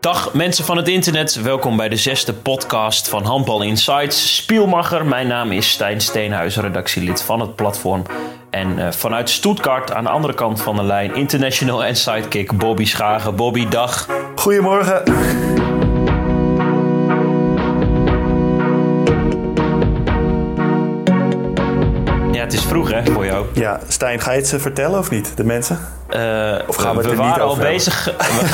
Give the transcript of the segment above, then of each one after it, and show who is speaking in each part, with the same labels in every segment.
Speaker 1: Dag mensen van het internet, welkom bij de zesde podcast van Handbal Insights. Spielmacher, mijn naam is Stijn Steenhuis, redactielid van het platform. En uh, vanuit Stuttgart aan de andere kant van de lijn, international en sidekick Bobby Schagen. Bobby, dag.
Speaker 2: Goedemorgen.
Speaker 1: Het is vroeg hè, voor jou.
Speaker 2: Ja, Stijn, ga je het ze vertellen of niet, de mensen?
Speaker 1: Uh,
Speaker 2: Of gaan we het
Speaker 1: we
Speaker 2: er niet
Speaker 1: waren al
Speaker 2: hebben?
Speaker 1: bezig,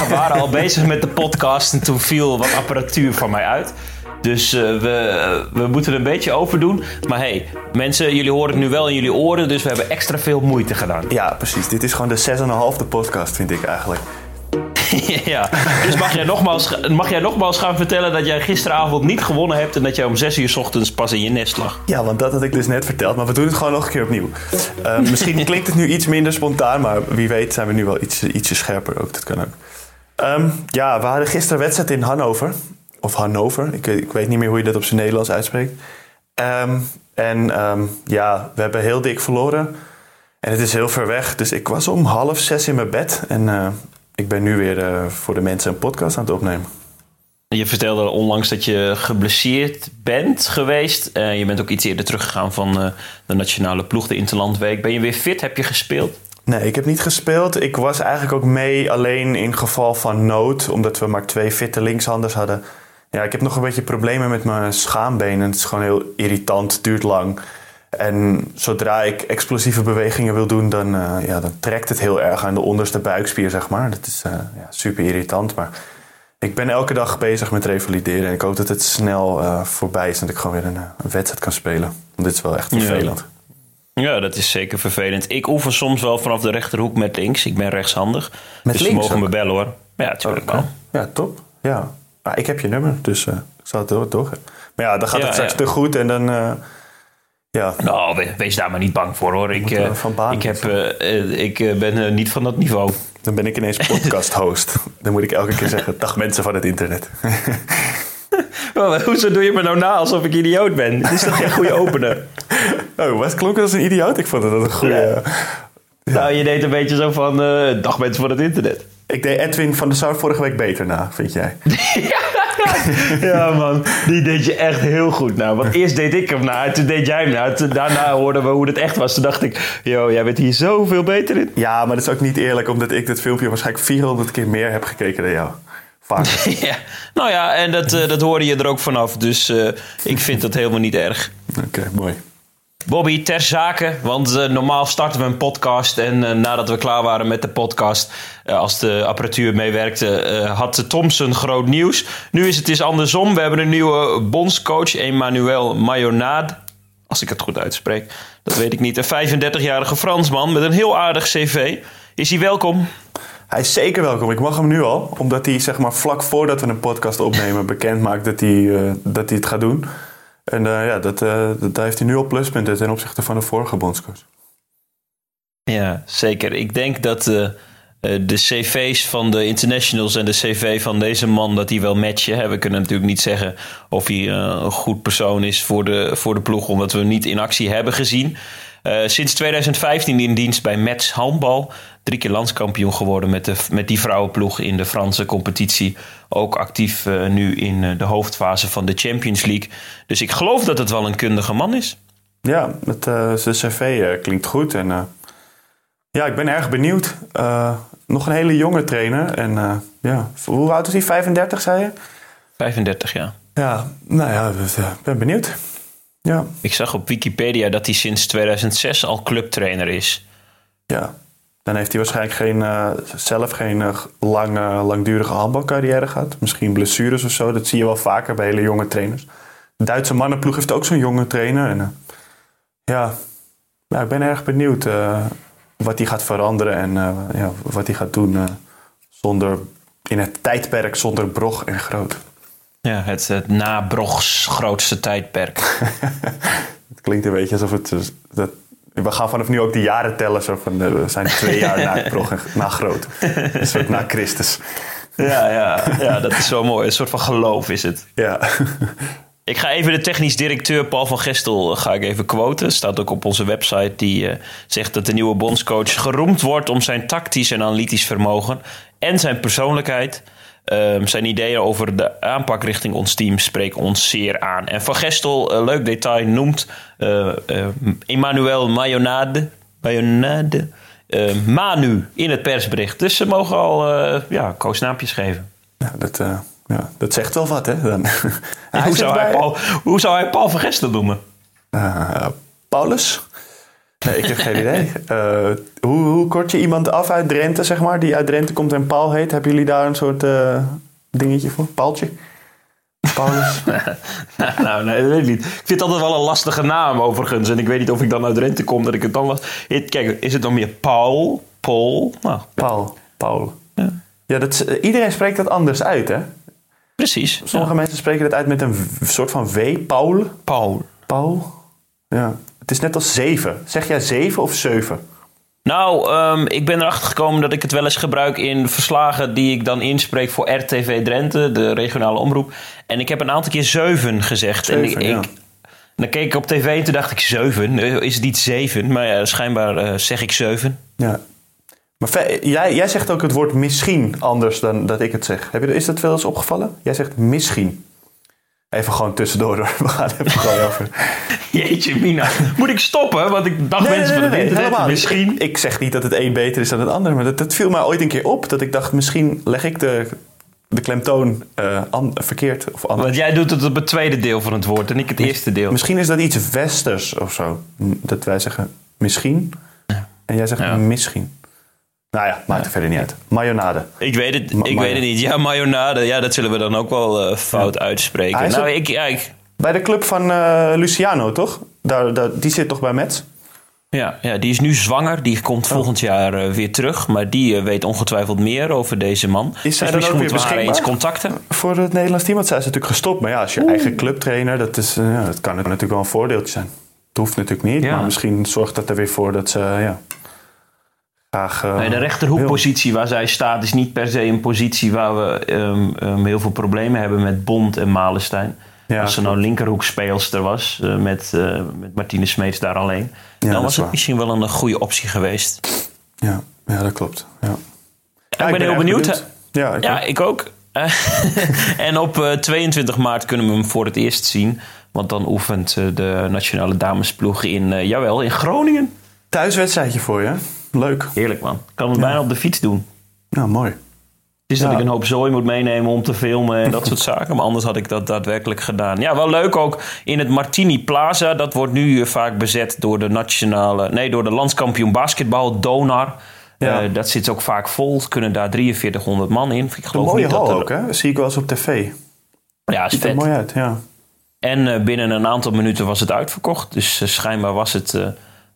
Speaker 1: We waren al bezig met de podcast en toen viel wat apparatuur van mij uit. Dus eh, we, we moeten er een beetje over doen. Maar hey, mensen, jullie horen het nu wel in jullie oren, dus we hebben extra veel moeite gedaan.
Speaker 2: Ja, precies. Dit is gewoon de 6,5 podcast, vind ik eigenlijk.
Speaker 1: ja, dus mag jij, nogmaals, mag jij nogmaals gaan vertellen dat jij gisteravond niet gewonnen hebt en dat jij om 6 uur 's ochtends pas in je nest lag?
Speaker 2: Ja, want dat had ik dus net verteld, maar we doen het gewoon nog een keer opnieuw. Eh, misschien klinkt het nu iets minder spontaan, maar wie weet zijn we nu wel iets, ietsje scherper ook. Dat kan ook. Ehm, ja, we hadden gisteren wedstrijd in Hannover. Of Hannover, ik, weet- ik weet niet meer hoe je dat op zijn Nederlands uitspreekt. Ehm, en ehm, ja, we hebben heel dik verloren. En het is heel ver weg, dus ik was om half zes in mijn bed. En eh, ik ben nu weer eh, voor de mensen een podcast aan het opnemen.
Speaker 1: Je vertelde onlangs dat je geblesseerd bent geweest. Eh, je bent ook iets eerder teruggegaan van eh, de nationale ploeg, de Interlandweek. Ben je weer fit? Heb je gespeeld?
Speaker 2: Nee, ik heb niet gespeeld. Ik was eigenlijk ook mee alleen in geval van nood, omdat we maar twee fitte linkshanders hadden. Ja, ik heb nog een beetje problemen met mijn schaambenen. Het is gewoon heel irritant, duurt lang. En zodra ik explosieve bewegingen wil doen, dan, eh, ja, dan trekt het heel erg aan de onderste buikspier, zeg maar. Dat is eh, ja, super irritant, maar ik ben elke dag bezig met revalideren. En ik hoop dat het snel eh, voorbij is en dat ik gewoon weer een, een wedstrijd kan spelen. Want dit is wel echt vervelend.
Speaker 1: Ja, dat is zeker vervelend. Ik oefen soms wel vanaf de rechterhoek met links. Ik ben rechtshandig.
Speaker 2: Met
Speaker 1: dus
Speaker 2: links
Speaker 1: mogen
Speaker 2: ook?
Speaker 1: me bellen hoor. Ja, natuurlijk wel.
Speaker 2: Ja, top. Ja. Maar ik heb je nummer, dus ik zal het door, doorgeven. Maar ja, dan gaat het straks te goed en dan... ja,
Speaker 1: Nou, we- wees daar maar niet bang voor hoor. Ik, eh, ik, heb, eh, eh, ik ben niet van dat niveau.
Speaker 2: dan ben ik ineens podcast-host. dan moet ik elke keer zeggen, dag mensen van het internet.
Speaker 1: Hoezo doe je me nou na alsof ik idioot ben? Dit is toch geen goede opener?
Speaker 2: oh, wat klonk als een idioot? Ik vond dat een goede...
Speaker 1: Ja. Nou, je deed een beetje zo van... dag mensen van het internet.
Speaker 2: Ik deed Edwin van der Sar vorige week beter na, vind jij?
Speaker 1: Ja man, die deed je echt heel goed nou. Want eerst deed ik hem na, en toen deed jij hem na. Toen, daarna hoorden we hoe het echt was. Toen dacht ik, yo, jij bent hier zoveel beter in.
Speaker 2: Ja, maar dat is ook niet eerlijk, omdat ik dit filmpje waarschijnlijk 400 keer meer heb gekeken dan jou. Vaak.
Speaker 1: Ja. Nou ja, en dat, eh, dat hoorde je er ook vanaf. Dus eh, ik vind dat helemaal niet erg.
Speaker 2: Oké, mooi.
Speaker 1: Bobby, ter zake, want eh, normaal starten we een podcast en eh, nadat we klaar waren met de podcast, eh, als de apparatuur meewerkte, had Thompson groot nieuws. Nu is het dus andersom. We hebben een nieuwe bondscoach, Emmanuel Mayonnaad. Als ik het goed uitspreek, dat weet ik niet. Een 35-jarige Fransman met een heel aardig cv. Is hij welkom?
Speaker 2: Hij is zeker welkom. Ik mag hem nu al. Omdat hij zeg maar vlak voordat we een podcast opnemen bekend maakt dat hij, dat hij het gaat doen. En eh, ja, dat, eh, dat, daar heeft hij nu al pluspunten ten opzichte van de vorige bondscoach.
Speaker 1: Ja, zeker. Ik denk dat eh, de cv's van de internationals en de cv van deze man... dat die wel matchen. Hè. We kunnen natuurlijk niet zeggen of hij een goed persoon is voor de, voor de ploeg... omdat we hem niet in actie hebben gezien. Eh, sinds 2015 in dienst bij Mets Handbal. Drie keer landskampioen geworden met, de, met die vrouwenploeg in de Franse competitie. Ook actief eh, nu in eh, de hoofdfase van de Champions League. Dus ik geloof dat het wel een kundige man is.
Speaker 2: Ja, het, zijn cv klinkt goed. En ja, ik ben erg benieuwd. Nog een hele jonge trainer. En ja, hoe oud is hij? 35, zei je?
Speaker 1: 35 jaar.
Speaker 2: Ja, nou ja, ik ben benieuwd. Ja,
Speaker 1: Ik zag op Wikipedia dat hij sinds 2006 al clubtrainer is.
Speaker 2: ja. Dan heeft hij waarschijnlijk geen, eh, zelf geen eh, lange, langdurige handbalcarrière gehad. Misschien blessures of zo. Dat zie je wel vaker bij hele jonge trainers. De Duitse mannenploeg heeft ook zo'n jonge trainer. En, eh, ja, nou, ik ben erg benieuwd wat hij gaat veranderen en ja, wat hij gaat doen zonder, in het tijdperk zonder brog en groot.
Speaker 1: Ja, het, het na-Brogs grootste tijdperk.
Speaker 2: Het klinkt een beetje alsof het. eh, Dat, we gaan vanaf nu ook de jaren tellen. Zo van, eh, we zijn twee jaar na brog en na groot. Een soort na Christus.
Speaker 1: ja, ja, ja, dat is zo mooi. Een soort van geloof is het.
Speaker 2: Ja.
Speaker 1: Ik ga even de technisch directeur Paul van Gestel eh, ga ik even quoten. Staat ook op onze website. Die zegt dat de nieuwe bondscoach geroemd wordt om zijn tactisch en analytisch vermogen en zijn persoonlijkheid. Ehm, zijn ideeën over de aanpak richting ons team spreken ons zeer aan. En Van Gestel, uh, leuk detail, noemt uh, uh, Emmanuel Mayonade, Mayonade Manu in het persbericht. Dus ze mogen al ja, koosnaampjes geven.
Speaker 2: Ja, dat, ja, dat zegt wel wat, hè? Dan.
Speaker 1: hoe, zou hij Paul, hoe zou hij Paul van Gestel noemen?
Speaker 2: Paulus? Nee, ik heb geen idee. Uh, hoe, hoe kort je iemand af uit Drenthe, zeg maar, die uit Drenthe komt en Paul heet? Hebben jullie daar een soort uh, dingetje voor? Paaltje? Paulus?
Speaker 1: nou, nee, dat weet ik niet. Ik vind het altijd wel een lastige naam, overigens. En ik weet niet of ik dan uit Drenthe kom, dat ik het dan was. Kijk, is het dan meer Paul? Paul?
Speaker 2: Nou, Paul. Paul. Ja, ja dat iedereen spreekt dat anders uit, hè?
Speaker 1: Precies.
Speaker 2: Sommige mensen spreken dat uit met een soort van W. Paul.
Speaker 1: Paul.
Speaker 2: Paul. Ja. Het is net als zeven. Zeg jij zeven of zeven?
Speaker 1: Nou, um, ik ben erachter gekomen dat ik het wel eens gebruik in verslagen die ik dan inspreek voor RTV Drenthe, de regionale omroep. En ik heb een aantal keer zeven gezegd.
Speaker 2: Zeven,
Speaker 1: en
Speaker 2: ik, ja.
Speaker 1: dan keek ik op tv en toen dacht ik zeven. Eh, is het niet zeven? Maar ja, schijnbaar uh, zeg ik zeven.
Speaker 2: Ja. Maar jij, jij zegt ook het woord misschien anders dan dat ik het zeg. Heb je, is dat wel eens opgevallen? Jij zegt misschien. Even gewoon tussendoor hoor. We gaan even gewoon over.
Speaker 1: Jeetje, Mina. Moet ik stoppen? Want ik dacht
Speaker 2: nee,
Speaker 1: mensen
Speaker 2: nee,
Speaker 1: van het internet
Speaker 2: helemaal.
Speaker 1: misschien.
Speaker 2: Ik, ik, zeg niet dat het een beter is dan het ander. Maar dat, dat viel mij ooit een keer op. Dat ik dacht, misschien leg ik de, de klemtoon uh, an, verkeerd of anders.
Speaker 1: Want jij doet het op het tweede deel van het woord en ik het eerste deel.
Speaker 2: Misschien is dat iets westers of zo. Dat wij zeggen misschien. En jij zegt ja. misschien. Nou ja, maakt er verder niet uit. Mayonade.
Speaker 1: Ik weet het, ik weet het niet. Ja, mayonade. Ja, dat zullen we dan ook wel uh, fout uitspreken. Nou, ik, ja, ik...
Speaker 2: Bij de club van uh, Luciano, toch? Daar, daar, die zit toch bij Mets?
Speaker 1: Ja, ja, die is nu zwanger. Die komt volgend jaar uh, weer terug. Maar die weet ongetwijfeld meer over deze man.
Speaker 2: Is zij
Speaker 1: dus
Speaker 2: dan ook weer
Speaker 1: haar eens contacten.
Speaker 2: Voor het Nederlands team? Want zij is natuurlijk gestopt. Maar ja, als je Oeh. eigen clubtrainer... Dat, is, dat kan natuurlijk wel een voordeeltje zijn. Het hoeft natuurlijk niet. Ja. Maar misschien zorgt dat er weer voor dat ze... Ja, Graag, uh,
Speaker 1: nee, de rechterhoekpositie waar zij staat is niet per se een positie waar we um, um, heel veel problemen hebben met Bond en Malenstein. Ja, Als er nou linkerhoekspeelster was uh, met, uh, met Martine Smeets daar alleen, ja, dan was het waar. misschien wel een goede optie geweest.
Speaker 2: Ja, ja dat klopt. Ja.
Speaker 1: ik, ben, ben heel benieuwd. benieuwd.
Speaker 2: Ja, ik
Speaker 1: ja, ook. Ik ook. en op 22 maart kunnen we hem voor het eerst zien. Want dan oefent de nationale damesploeg in, jawel, in Groningen.
Speaker 2: Thuiswedstrijdje voor je, Leuk.
Speaker 1: Heerlijk man. Kan het ja. bijna op de fiets doen.
Speaker 2: Nou, mooi.
Speaker 1: Het is ja. dat ik een hoop zooi moet meenemen om te filmen en dat soort zaken. Maar anders had ik dat daadwerkelijk gedaan. Ja, wel leuk ook in het Martini Plaza. Dat wordt nu vaak bezet door de nationale... Nee, door de landskampioen basketbal, Donar. Ja. Uh, dat zit ook vaak vol. Kunnen daar 4300 man in. Ik geloof
Speaker 2: een mooie
Speaker 1: niet
Speaker 2: hal
Speaker 1: dat er...
Speaker 2: ook, hè? Dat zie ik wel eens op tv.
Speaker 1: Ja, is
Speaker 2: Ziet
Speaker 1: vet.
Speaker 2: er mooi uit, ja.
Speaker 1: En uh, binnen een aantal minuten was het uitverkocht. Dus uh, schijnbaar was het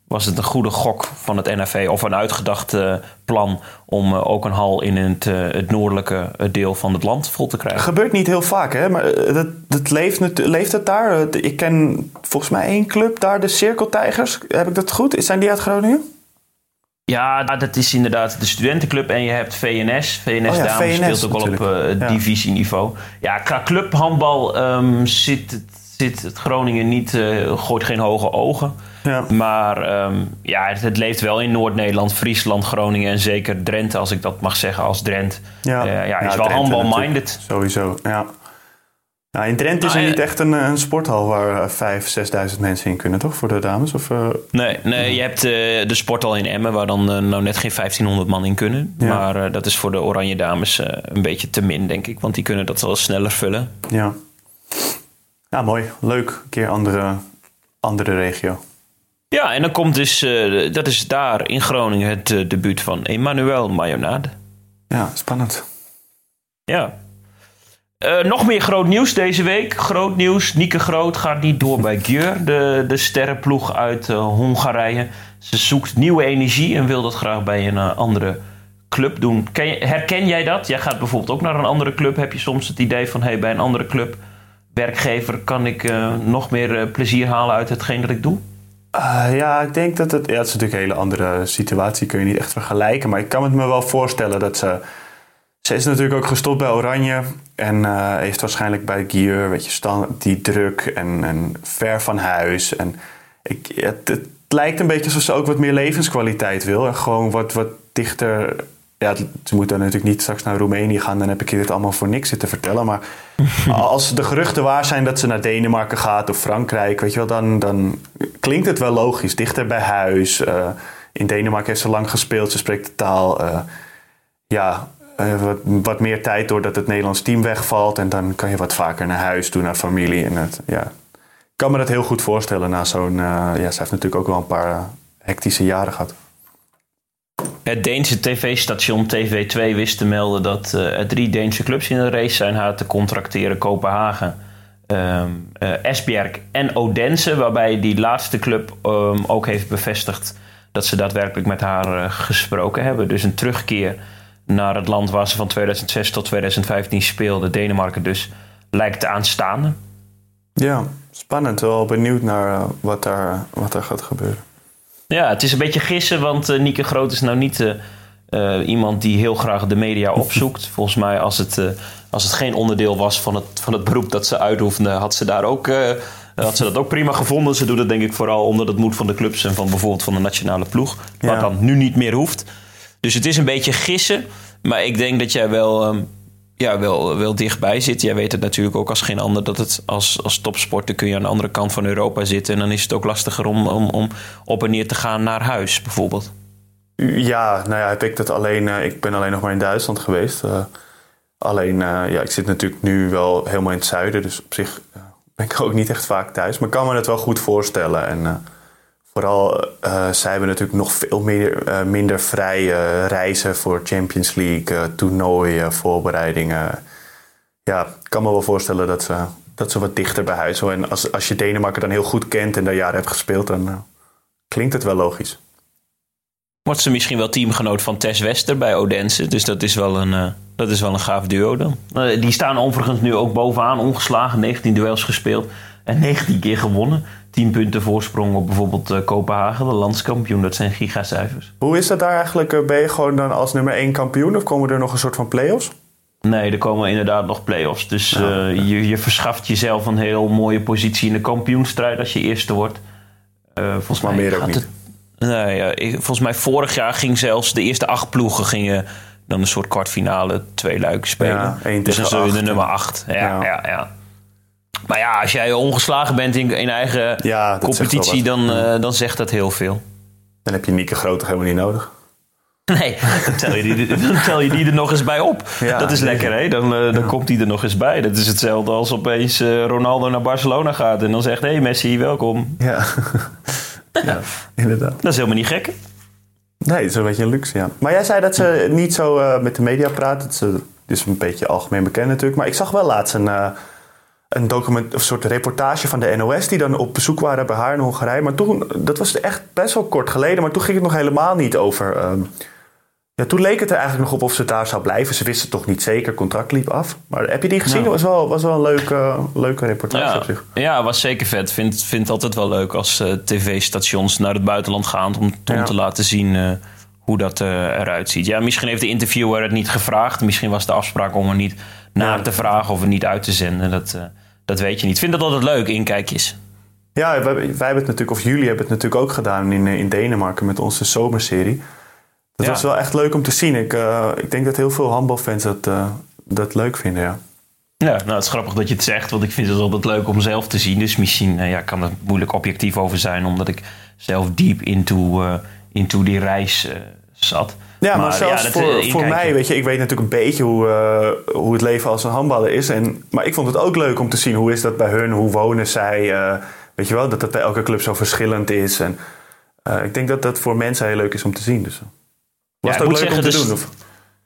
Speaker 1: was het een goede gok van het NFV of een uitgedacht uh, plan om uh, ook een hal in het, uh, het noordelijke deel van het land vol te krijgen.
Speaker 2: Gebeurt niet heel vaak, hè? Maar dat, dat leeft, leeft het daar? Ik ken volgens mij één club daar, de Cirkeltijgers. Heb ik dat goed? Zijn die uit Groningen?
Speaker 1: Ja, dat is inderdaad de studentenclub en je hebt VNS. VNS,
Speaker 2: oh ja,
Speaker 1: dames
Speaker 2: VNS
Speaker 1: speelt ook wel op.
Speaker 2: Ja.
Speaker 1: divisieniveau. Ja, qua clubhandbal um, zit, het, zit het Groningen niet, uh, gooit geen hoge ogen.
Speaker 2: Ja.
Speaker 1: Maar um, ja, het, het, leeft wel in Noord-Nederland, Friesland, Groningen en zeker Drenthe, als ik dat mag zeggen, als Drent.
Speaker 2: Ja,
Speaker 1: uh, ja, is wel handbal-minded.
Speaker 2: Sowieso, ja. Nou, in Drenthe is er
Speaker 1: Nou,
Speaker 2: niet echt een, een sporthal waar vijf, 6.000 mensen in kunnen, toch? Voor de dames? Of, uh,
Speaker 1: Nee, nee je hebt uh, de sporthal in Emmen, waar dan uh, nou net geen 1500 man in kunnen.
Speaker 2: Ja.
Speaker 1: Maar dat is voor de Oranje Dames een beetje te min, denk ik. Want die kunnen dat wel sneller vullen.
Speaker 2: ja. Ja, mooi. Leuk. Een keer andere, andere regio.
Speaker 1: Ja, en dan komt dus, uh, dat is daar in Groningen het uh, debuut van Emmanuel Mayonade.
Speaker 2: Ja, spannend.
Speaker 1: Ja. Uh, nog meer groot nieuws deze week. Groot nieuws. Nieke Groot gaat niet door bij Gjör, de, de sterrenploeg uit Hongarije. Ze zoekt nieuwe energie en wil dat graag bij een andere club doen. Ken je, herken jij dat? Jij gaat bijvoorbeeld ook naar een andere club. Heb je soms het idee van, hey, bij een andere club, werkgever, kan ik nog meer plezier halen uit hetgeen dat ik doe?
Speaker 2: Uh, ja, ik denk dat het... Ja, het is natuurlijk een hele andere situatie. Kun je niet echt vergelijken. Maar ik kan het me wel voorstellen dat ze... Ze is natuurlijk ook gestopt bij Oranje. En uh, heeft waarschijnlijk bij Gier, weet je, stand, die druk en, en ver van huis. En ik, het, het lijkt een beetje alsof ze ook wat meer levenskwaliteit wil. En gewoon wat, wat dichter ja, ze moeten natuurlijk niet straks naar Roemenië gaan. Dan heb ik je dit allemaal voor niks zitten vertellen. Maar als de geruchten waar zijn dat ze naar Denemarken gaat of Frankrijk, weet je wel, dan, dan klinkt het wel logisch. Dichter bij huis. Uh, in Denemarken heeft ze lang gespeeld, ze spreekt de taal. Uh, ja, uh, wat, wat, meer tijd doordat het Nederlands team wegvalt. En dan kan je wat vaker naar huis doen, naar familie. En het, ja. Ik kan me dat heel goed voorstellen na zo'n. ja, ze heeft natuurlijk ook wel een paar hectische jaren gehad.
Speaker 1: Het Deense tv-station TV2 wist te melden dat uh, er drie Deense clubs in de race zijn haar te contracteren: Kopenhagen, um, uh, Esbjerg en Odense. Waarbij die laatste club um, ook heeft bevestigd dat ze daadwerkelijk met haar uh, gesproken hebben. Dus een terugkeer naar het land waar ze van 2006 tot 2015 speelde, Denemarken dus, lijkt aanstaande.
Speaker 2: Ja, spannend. Wel benieuwd naar wat, daar, wat daar gaat gebeuren.
Speaker 1: Ja, het is een beetje gissen, want uh, Nieke Groot is nou niet uh, uh, iemand die heel graag de media opzoekt. Volgens mij, als het, als het geen onderdeel was van het, van het beroep dat ze uitoefende, had ze, daar ook, had ze dat ook prima gevonden. Ze doet het denk ik vooral omdat het moet van de clubs en van bijvoorbeeld van de nationale ploeg. Wat ja. dan nu niet meer hoeft. Dus het is een beetje gissen. Maar ik denk dat jij wel um, ja, wel, wel dichtbij zit. Jij weet het natuurlijk ook als geen ander dat het als, als topsporter kun je aan de andere kant van Europa zitten. En dan is het ook lastiger om, om, om op en neer te gaan naar huis, bijvoorbeeld.
Speaker 2: Ja, nou ja, heb ik dat alleen. Uh, ik ben alleen nog maar in Duitsland geweest. Uh, alleen, uh, ja, ik zit natuurlijk nu wel helemaal in het zuiden. Dus op zich ben ik ook niet echt vaak thuis. Maar ik kan me het wel goed voorstellen. En vooral, zij hebben natuurlijk nog veel meer, minder vrije reizen voor Champions League, toernooien, voorbereidingen. Ja, ik kan me wel voorstellen dat ze, dat ze wat dichter bij huis zijn. En als, als je Denemarken dan heel goed kent en daar jaren hebt gespeeld, dan klinkt het wel logisch.
Speaker 1: Wordt ze misschien wel teamgenoot van Tess Wester bij Odense. Dus dat is wel een, uh, dat is wel een gaaf duo dan. Uh, die staan overigens nu ook bovenaan ongeslagen. 19 duels gespeeld en 19 keer gewonnen. 10 punten voorsprong op bijvoorbeeld uh, Kopenhagen, de landskampioen. Dat zijn gigacijfers.
Speaker 2: Hoe is dat daar eigenlijk? Ben je gewoon dan als nummer 1 kampioen of komen er nog een soort van play-offs?
Speaker 1: Nee, er komen inderdaad nog play-offs. Dus ja. je, je verschaft jezelf een heel mooie positie in de kampioenstrijd als je eerste wordt. volgens
Speaker 2: maar
Speaker 1: mij
Speaker 2: meer ook niet.
Speaker 1: Het, ja, ik, volgens mij vorig jaar ging zelfs de eerste acht ploegen gingen dan een soort kwartfinale twee luiken spelen.
Speaker 2: Ja,
Speaker 1: dus dan zul je de nummer acht. Ja. Ja, ja, Maar ja, als jij ongeslagen bent in, in eigen
Speaker 2: Ja,
Speaker 1: competitie, dan, eh, dan zegt dat heel veel.
Speaker 2: Dan heb je Nieke Groot toch helemaal niet nodig.
Speaker 1: Nee, dan tel je die, dan tel je die er nog eens bij op.
Speaker 2: Ja,
Speaker 1: dat is lekker, hè? Dan, eh, dan komt die er nog eens bij. Dat is hetzelfde als opeens eh, Ronaldo naar Barcelona gaat en dan zegt: Hé hey Messi, welkom.
Speaker 2: Ja, ja inderdaad.
Speaker 1: Dat is helemaal niet gek.
Speaker 2: Nee, het is een beetje een luxe, ja. Maar jij zei dat ze niet zo met de media praat. Ze, is een beetje algemeen bekend natuurlijk. Maar ik zag wel laatst een, een document, of soort reportage van de NOS... die dan op bezoek waren bij haar in Hongarije. Maar toen, dat was echt best wel kort geleden. Maar toen ging het nog helemaal niet over... ehm, ja, toen leek het er eigenlijk nog op of ze daar zou blijven. Ze wisten toch niet zeker, contract liep af. Maar heb je die gezien?
Speaker 1: Ja.
Speaker 2: Was wel, was wel een leuke, leuke reportage
Speaker 1: Ja,
Speaker 2: op zich.
Speaker 1: ja, was zeker vet. Vind, vind het altijd wel leuk als eh, tv-stations naar het buitenland gaan om, om
Speaker 2: Ja.
Speaker 1: te laten zien eh, hoe dat eh, eruit ziet. Ja, misschien heeft de interviewer het niet gevraagd. Misschien was de afspraak om er niet naar te vragen of er niet uit te zenden. Dat, dat weet je niet. Ik vind dat altijd leuk, inkijkjes.
Speaker 2: Ja, wij, wij hebben het natuurlijk, of jullie hebben het natuurlijk ook gedaan in, eh, in Denemarken met onze zomerserie. Dat
Speaker 1: Ja.
Speaker 2: was wel echt leuk om te zien. Ik, eh, ik denk dat heel veel handbalfans dat, eh, dat leuk vinden, ja.
Speaker 1: Ja, nou, het is grappig dat je het zegt, want ik vind het altijd leuk om zelf te zien. Dus misschien ja, kan er moeilijk objectief over zijn, omdat ik zelf diep into, into die reis zat.
Speaker 2: Ja, maar, zelfs
Speaker 1: dat,
Speaker 2: voor, voor mij, weet je, ik weet natuurlijk een beetje hoe, eh, hoe het leven als een handballer is. En, maar ik vond het ook leuk om te zien hoe is dat bij hun, hoe wonen zij. eh, weet je wel, dat het bij elke club zo verschillend is. En eh, ik denk dat dat voor mensen heel leuk is om te zien. Dus. Was het ook leuk
Speaker 1: zeggen,
Speaker 2: om te
Speaker 1: dus-
Speaker 2: doen? Of?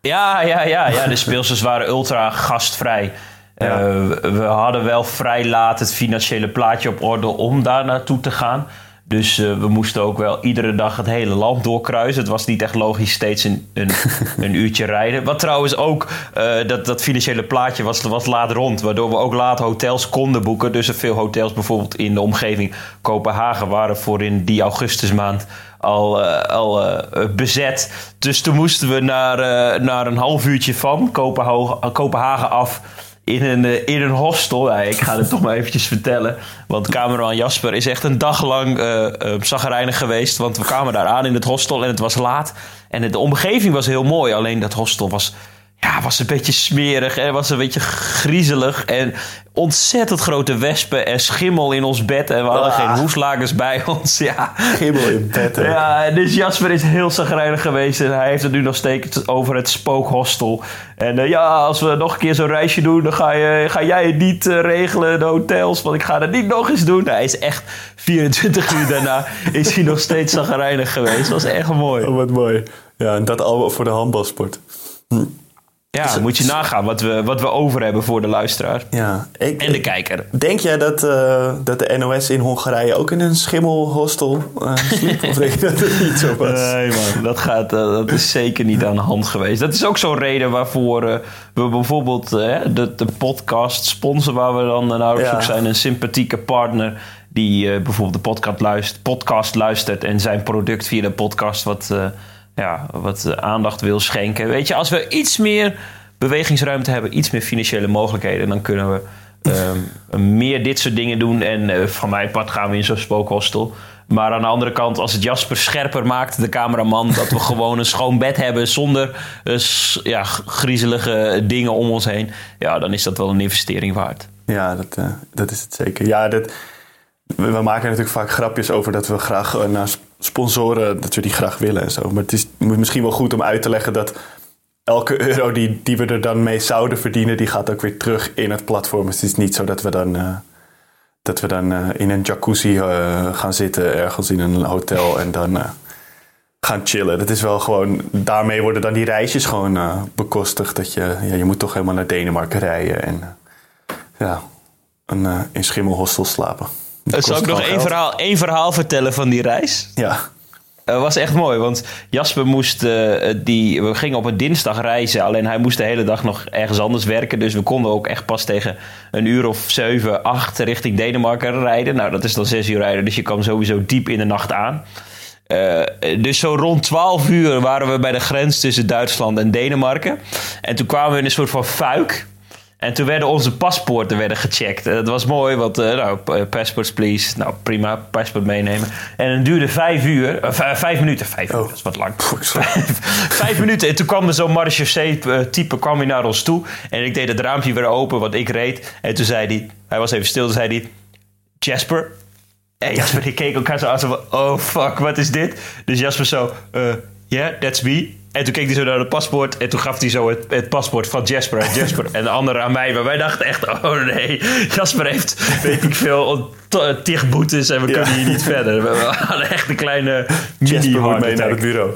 Speaker 1: Ja, ja, ja, ja. De speelsters waren ultra gastvrij.
Speaker 2: Ja.
Speaker 1: We hadden wel vrij laat het financiële plaatje op orde om daar naartoe te gaan. Dus eh, we moesten ook wel iedere dag het hele land doorkruisen. Het was niet echt logisch steeds een, een, een uurtje rijden. Wat trouwens ook, eh, dat, dat financiële plaatje was, was laat rond. Waardoor we ook laat hotels konden boeken. Dus er veel hotels bijvoorbeeld in de omgeving Kopenhagen waren voor in die augustusmaand al, eh, al bezet. Dus toen moesten we naar, naar een half uurtje van Kopenhagen, Kopenhagen af in een, eh, in een hostel. Ik ga het toch maar eventjes vertellen. Want cameraman Jasper is echt een dag lang uh, geweest. Want we kwamen daar aan in het hostel en het was laat. En de omgeving was heel mooi. Alleen dat hostel was ja, was een beetje smerig en was een beetje griezelig. En ontzettend grote wespen en schimmel in ons bed. En we hadden geen hoeslakens bij ons. Ja.
Speaker 2: Schimmel in bed. Hè?
Speaker 1: Ja, dus Jasper is heel zagrijnig geweest. En hij heeft het nu nog steeds over het spookhostel. En uh, ja, als we nog een keer zo'n reisje doen, dan ga, je, ga jij het niet uh, regelen, de hotels. Want ik ga dat niet nog eens doen. Nou, hij is echt 24 uur daarna is hij nog steeds zagrijnig geweest. Dat was echt mooi.
Speaker 2: Oh, wat mooi. Ja, en dat allemaal voor de handbalsport. Hm.
Speaker 1: Ja, dus, moet je nagaan wat we, wat we over hebben voor de luisteraar.
Speaker 2: Ja,
Speaker 1: ik, en de kijker.
Speaker 2: Denk jij dat, uh, dat de NOS in Hongarije ook in een schimmelhostel uh, sliep? of denk je dat het niet zo was?
Speaker 1: Nee man, dat, gaat, uh, dat is zeker niet aan de hand geweest. Dat is ook zo'n reden waarvoor we bijvoorbeeld de, de podcast sponsoren... waar we dan naar op zoek zijn. Een sympathieke partner die bijvoorbeeld de podcast luistert, podcast luistert... en zijn product via de podcast wat ja, wat aandacht wil schenken. Weet je, als we iets meer bewegingsruimte hebben, iets meer financiële mogelijkheden, dan kunnen we um, meer dit soort dingen doen. En uh, van mijn part gaan we in zo'n spookhostel. Maar aan de andere kant, als het Jasper scherper maakt, de cameraman, dat we gewoon een schoon bed hebben zonder uh, ja, griezelige dingen om ons heen, ja, dan is dat wel een investering waard.
Speaker 2: Ja, dat, uh, dat is het zeker. Ja, dat, we maken natuurlijk vaak grapjes over dat we graag naar sponsoren, dat we die graag willen en zo. Maar het is misschien wel goed om uit te leggen dat elke euro die, die we er dan mee zouden verdienen, die gaat ook weer terug in het platform. Dus het is niet zo dat we dan, uh, dat we dan uh, in een jacuzzi uh, gaan zitten ergens in een hotel en dan gaan chillen. Dat is wel gewoon, daarmee worden dan die reisjes gewoon bekostigd. Dat je, ja, je moet toch helemaal naar Denemarken rijden en ja, een, in schimmelhostel slapen.
Speaker 1: Zal ik nog één verhaal, één verhaal vertellen van die reis?
Speaker 2: Ja.
Speaker 1: Het was echt mooi, want Jasper moest, uh, die, we gingen op een dinsdag reizen. Alleen hij moest de hele dag nog ergens anders werken. Dus we konden ook echt pas tegen een uur of zeven, acht richting Denemarken rijden. Nou, dat is dan zes uur rijden, dus je kwam sowieso diep in de nacht aan. Uh, dus zo rond 12 uur waren we bij de grens tussen Duitsland en Denemarken. En toen kwamen we in een soort van fuik. En toen werden onze paspoorten werden gecheckt. Dat was mooi, want uh, nou, passports please. Nou, prima, paspoort meenemen. En het duurde vijf uur, uh, vijf minuten. Vijf uur, oh. dat is wat lang. Vijf, vijf, minuten. En toen kwam er zo'n marechaussee-type kwam hij naar ons toe. En ik deed het raampje weer open, want ik reed. En toen zei hij, hij was even stil, toen zei hij... Jasper? En Jasper die keek elkaar zo aan, zo van... Oh, fuck, wat is dit? Dus Jasper zo... Uh, yeah, that's me. En toen keek hij zo naar het paspoort. En toen gaf hij zo het, het paspoort van Jasper aan Jasper. en de andere aan mij. Maar wij dachten echt, oh nee. Jasper heeft, weet ik veel, tig boetes. En we kunnen hier niet verder. We hadden echt een kleine
Speaker 2: moet mee naar het bureau.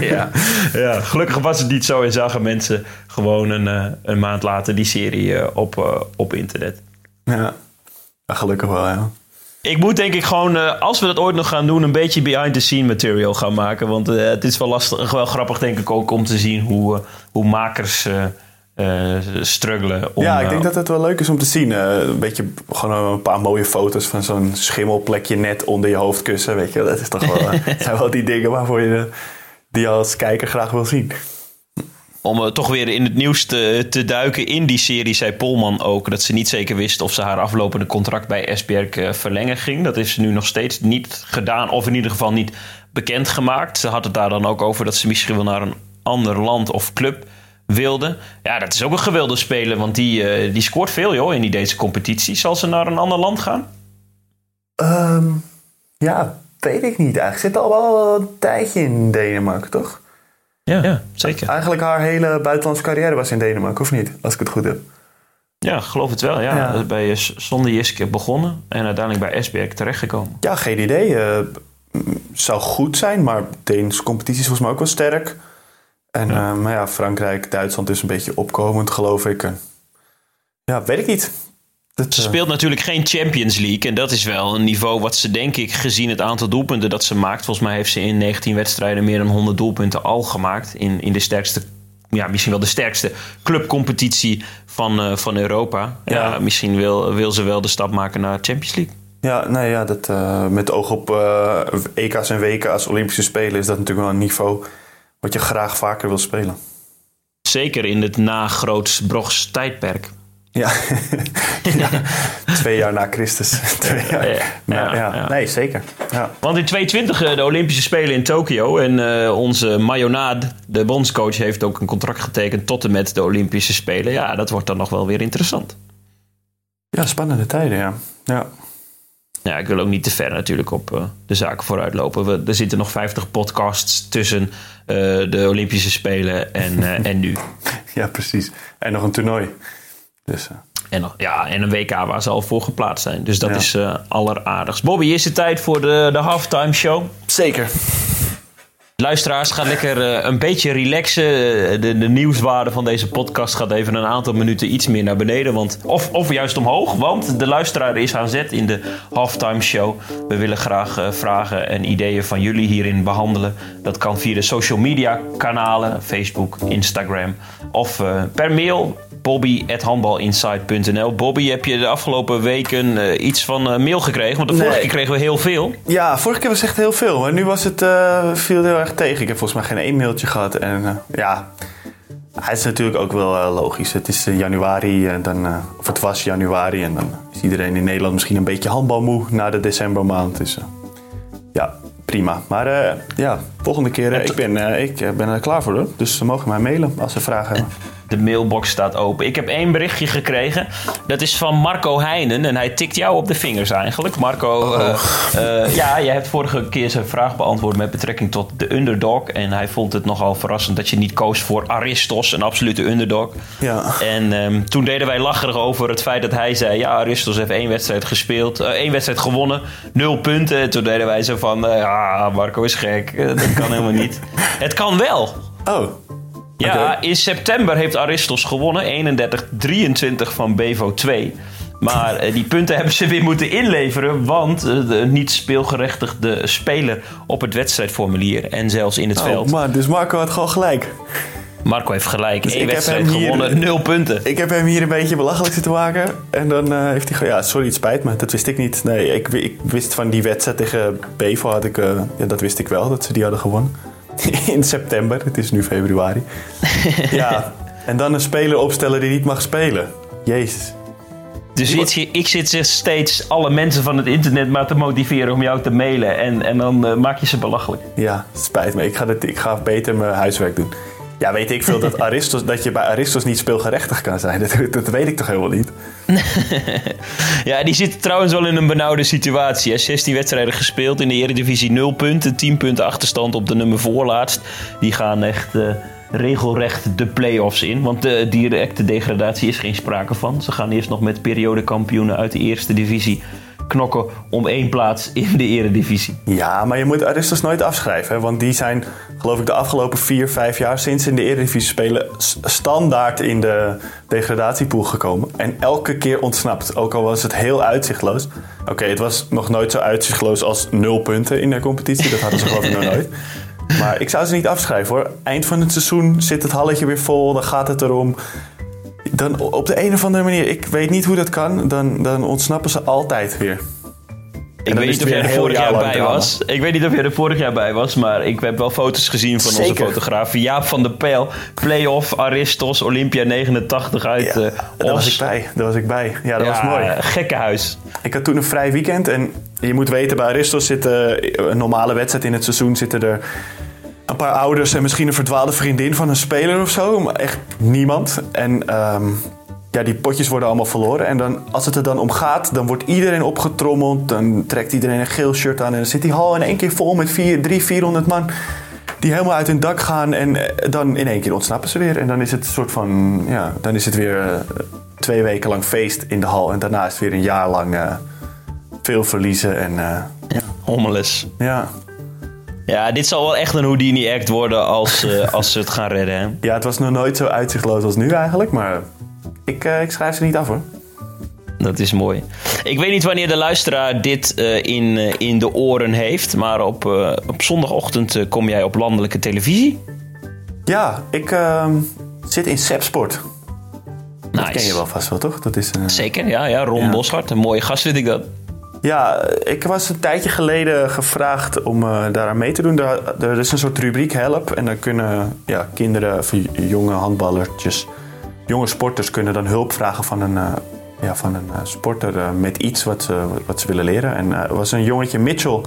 Speaker 1: ja. ja, gelukkig was het niet zo. En zagen mensen gewoon een, eh, een maand later die serie eh, op, uh, op internet.
Speaker 2: Ja, gelukkig wel, ja
Speaker 1: ik moet denk ik gewoon, uh, als we dat ooit nog gaan doen, een beetje behind the scene material gaan maken. Want uh, het is wel lastig, wel grappig denk ik ook om te zien hoe, uh, hoe makers struggelen. Om,
Speaker 2: ja, ik denk dat het wel leuk is om te zien. een beetje gewoon een paar mooie foto's van zo'n schimmelplekje net onder je hoofdkussen. Weet je, dat is toch wel, zijn wel die dingen waarvoor je die als kijker graag wil zien
Speaker 1: om uh, toch weer in het nieuws te, duiken in die serie, zei Polman ook dat ze niet zeker wist of ze haar aflopende contract bij Esbjerg uh, verlengen ging. Dat ze nu nog steeds niet gedaan, of in ieder geval niet bekendgemaakt. Ze had het daar dan ook over dat ze misschien wel naar een ander land of club wilde. Ja, dat is ook een gewilde speler, want die, uh, die scoort veel joh, in die deze competitie. Zal ze naar een ander land gaan?
Speaker 2: Um, ja, weet ik niet eigenlijk. Zit al wel een tijdje in Denemarken, toch?
Speaker 1: Ja, ja, zeker.
Speaker 2: Eigenlijk haar hele buitenlandse carrière was in Denemarken, of niet? Als ik het goed heb.
Speaker 1: Ja, geloof het wel. Ja. ja. Bij Sonde Jiske begonnen en uiteindelijk bij Esbjerg terechtgekomen.
Speaker 2: Ja, geen idee. Uh, zou goed zijn, maar Deense competitie is volgens mij ook wel sterk. En ja. Uh, maar ja, Frankrijk, Duitsland is een beetje opkomend, geloof ik. ja, weet ik niet
Speaker 1: ze eh, speelt natuurlijk geen Champions League. En dat is wel een niveau wat ze, denk ik, gezien het aantal doelpunten dat ze maakt. Volgens mij heeft ze in 19 wedstrijden meer dan 100 doelpunten al gemaakt. In, in de sterkste, ja, misschien wel de sterkste clubcompetitie van, uh, van Europa. Ja. ja. misschien wil, wil ze wel de stap maken naar Champions League.
Speaker 2: Ja, nee, ja dat, uh, met oog op uh, EK's en WK's, Olympische Spelen, is dat natuurlijk wel een niveau wat je graag vaker wil spelen.
Speaker 1: Zeker in het na-Grootsbrogs tijdperk.
Speaker 2: Ja. ja. twee jaar na Christus. Twee jaar.
Speaker 1: Ja, ja.
Speaker 2: Nee, zeker. Ja.
Speaker 1: Want in 2020 de Olympische Spelen in Tokio. En eh, onze Mayonnaad, de bondscoach, heeft ook een contract getekend tot en met de Olympische Spelen. Ja, dat wordt dan nog wel weer interessant.
Speaker 2: ja, spannende tijden, ja. ja.
Speaker 1: Ja, ik wil ook niet te ver natuurlijk op eh, de zaken vooruitlopen. We, er zitten nog 50 podcasts tussen eh, de Olympische Spelen en, eh, en nu.
Speaker 2: Ja, precies. En nog een toernooi. Dus, eh,
Speaker 1: En, ja, en een WK waar ze al voor geplaatst zijn. Dus dat
Speaker 2: Ja.
Speaker 1: is eh alleraardigst. Bobby, is het tijd voor de, de halftime show?
Speaker 2: Zeker.
Speaker 1: Luisteraars, ga lekker eh, een beetje relaxen. De, de nieuwswaarde van deze podcast gaat even een aantal minuten iets meer naar beneden. Want, of, of juist omhoog, want de luisteraar is aan zet in de halftime show. We willen graag eh, vragen en ideeën van jullie hierin behandelen. Dat kan via de social media kanalen, Facebook, Instagram of eh, per mail. Bobby.handbalinsight.nl Bobby, heb je de afgelopen weken eh, iets van eh, mail gekregen? Want de vorige keer kregen we heel veel.
Speaker 2: Ja, vorige keer was echt heel veel. Maar nu was het, eh, viel het heel erg tegen. Ik heb volgens mij geen één mailtje gehad. En ja, het is natuurlijk ook wel logisch. Het is januari, en dan, of het was januari. En dan is iedereen in Nederland misschien een beetje handbalmoe na de decembermaand. Dus ja, prima. Maar ja, volgende keer, ik ben, ik ben er klaar voor hoor. Dus ze mogen mij mailen als ze vragen hebben.
Speaker 1: De mailbox staat open. Ik heb één berichtje gekregen. Dat is van Marco Heijnen. En hij tikt jou op de vingers eigenlijk. Marco, eh, eh, ja, je hebt vorige keer zijn vraag beantwoord met betrekking tot de underdog. En hij vond het nogal verrassend dat je niet koos voor Aristos, een absolute underdog.
Speaker 2: Ja.
Speaker 1: En ehm, toen deden wij lacherig over het feit dat hij zei... ja, Aristos heeft één wedstrijd gespeeld, eh, één wedstrijd gewonnen, nul punten. En toen deden wij zo van, ja, Marco is gek, dat kan helemaal niet. Het kan wel.
Speaker 2: Oh,
Speaker 1: Ja, in september heeft Aristos gewonnen. 31-23 van Bevo 2. Maar eh, die punten hebben ze weer moeten inleveren. Want eh, de niet speelgerechtigde speler op het wedstrijdformulier. En zelfs in het
Speaker 2: oh
Speaker 1: veld.
Speaker 2: man, dus Marco had gewoon gelijk.
Speaker 1: Marco heeft gelijk.
Speaker 2: Dus
Speaker 1: Eén
Speaker 2: ik heb
Speaker 1: wedstrijd
Speaker 2: hier-
Speaker 1: gewonnen, nul punten.
Speaker 2: Ik heb hem hier een beetje belachelijk zitten maken. En dan eh, heeft hij gewoon... Ja, sorry, het spijt me. Dat wist ik niet. Nee, ik, wi- ik wist van die wedstrijd tegen Bevo had ik... ja, dat wist ik wel, dat ze die hadden gewonnen. In september. Het is nu februari. ja, en dan een speler opstellen die niet mag spelen. Jezus.
Speaker 1: Dus zit je, ik zit steeds alle mensen van het internet maar te motiveren om jou te mailen. En, en dan eh, maak je ze belachelijk.
Speaker 2: Ja, spijt me. Ik ga, dit, ik ga beter mijn huiswerk doen. Ja, weet ik veel dat, Aristos, dat je bij Aristos niet speelgerechtig kan zijn. Dat, dat weet ik toch helemaal niet?
Speaker 1: Ja, die zit trouwens wel in een benauwde situatie. Hè. 16 wedstrijden gespeeld in de Eredivisie, 0 punten. 10 punten achterstand op de nummer voorlaatst. Die gaan echt eh, regelrecht de play-offs in. Want de directe degradatie is geen sprake van. Ze gaan eerst nog met periodekampioenen uit de eerste divisie knokken om één plaats in de Eredivisie.
Speaker 2: Ja, maar je moet Aristos nooit afschrijven. Want die zijn, geloof ik, de afgelopen vier, vijf jaar sinds in de Eredivisie spelen... standaard in de degradatiepool gekomen. En elke keer ontsnapt. Ook al was het heel uitzichtloos. Oké, het was nog nooit zo uitzichtloos als nul punten in de competitie. Dat hadden ze geloof ik nog nooit. Maar ik zou ze niet afschrijven hoor. Eind van het seizoen zit het halletje weer vol. Dan gaat het erom. Dan op de een of andere manier, ik weet niet hoe dat kan. Dan, dan ontsnappen ze altijd weer.
Speaker 1: Ik weet niet of jij er vorig jaar bij
Speaker 2: drama.
Speaker 1: was. Ik weet niet of jij er vorig jaar bij was, maar ik heb wel foto's gezien van onze fotograaf Jaap van der Pijl. Playoff, Aristos, Olympia 89 uit
Speaker 2: Ja,
Speaker 1: eh
Speaker 2: daar was ik bij. Daar was ik bij. Ja, dat was mooi.
Speaker 1: Gekkenhuis.
Speaker 2: Ik had toen een vrij weekend en je moet weten, bij Aristos zitten een normale wedstrijd in het seizoen zitten er een paar ouders en misschien een verdwaalde vriendin van een speler of zo, maar echt niemand. En ehm, ja, die potjes worden allemaal verloren. En dan, als het er dan om gaat, dan wordt iedereen opgetrommeld. Dan trekt iedereen een geel shirt aan en dan zit die hal in één keer vol met vier, drie, 400 man. Die helemaal uit hun dak gaan en eh, dan in één keer ontsnappen ze weer. En dan is het soort van, ja, dan is het weer eh, twee weken lang feest in de hal. En daarna is het weer een jaar lang eh, veel verliezen. En eh,
Speaker 1: Ja, hommeles.
Speaker 2: ja.
Speaker 1: Ja, dit zal wel echt een Houdini-act worden als, eh, als ze het gaan redden. Hè?
Speaker 2: ja, het was nog nooit zo uitzichtloos als nu eigenlijk. Maar ik, eh, ik schrijf ze niet af hoor.
Speaker 1: Dat is mooi. Ik weet niet wanneer de luisteraar dit eh, in, in de oren heeft, maar op, op zondagochtend kom jij op landelijke televisie.
Speaker 2: Ja, ik ehm, zit in Sepsport.
Speaker 1: Nice.
Speaker 2: Ken je wel vast wel, toch? Dat is,
Speaker 1: Zeker, ja, ja. Ron
Speaker 2: Ja.
Speaker 1: Boshart, een mooie gast vind ik dat.
Speaker 2: Ja, ik was een tijdje geleden gevraagd om uh, daaraan mee te doen. Er, is een soort rubriek Help. En dan kunnen ja, kinderen of jonge handballertjes, jonge sporters kunnen dan hulp vragen van een, uh, ja, van een uh, sporter met iets wat ze, wat ze willen leren. En er was een jongetje, Mitchell.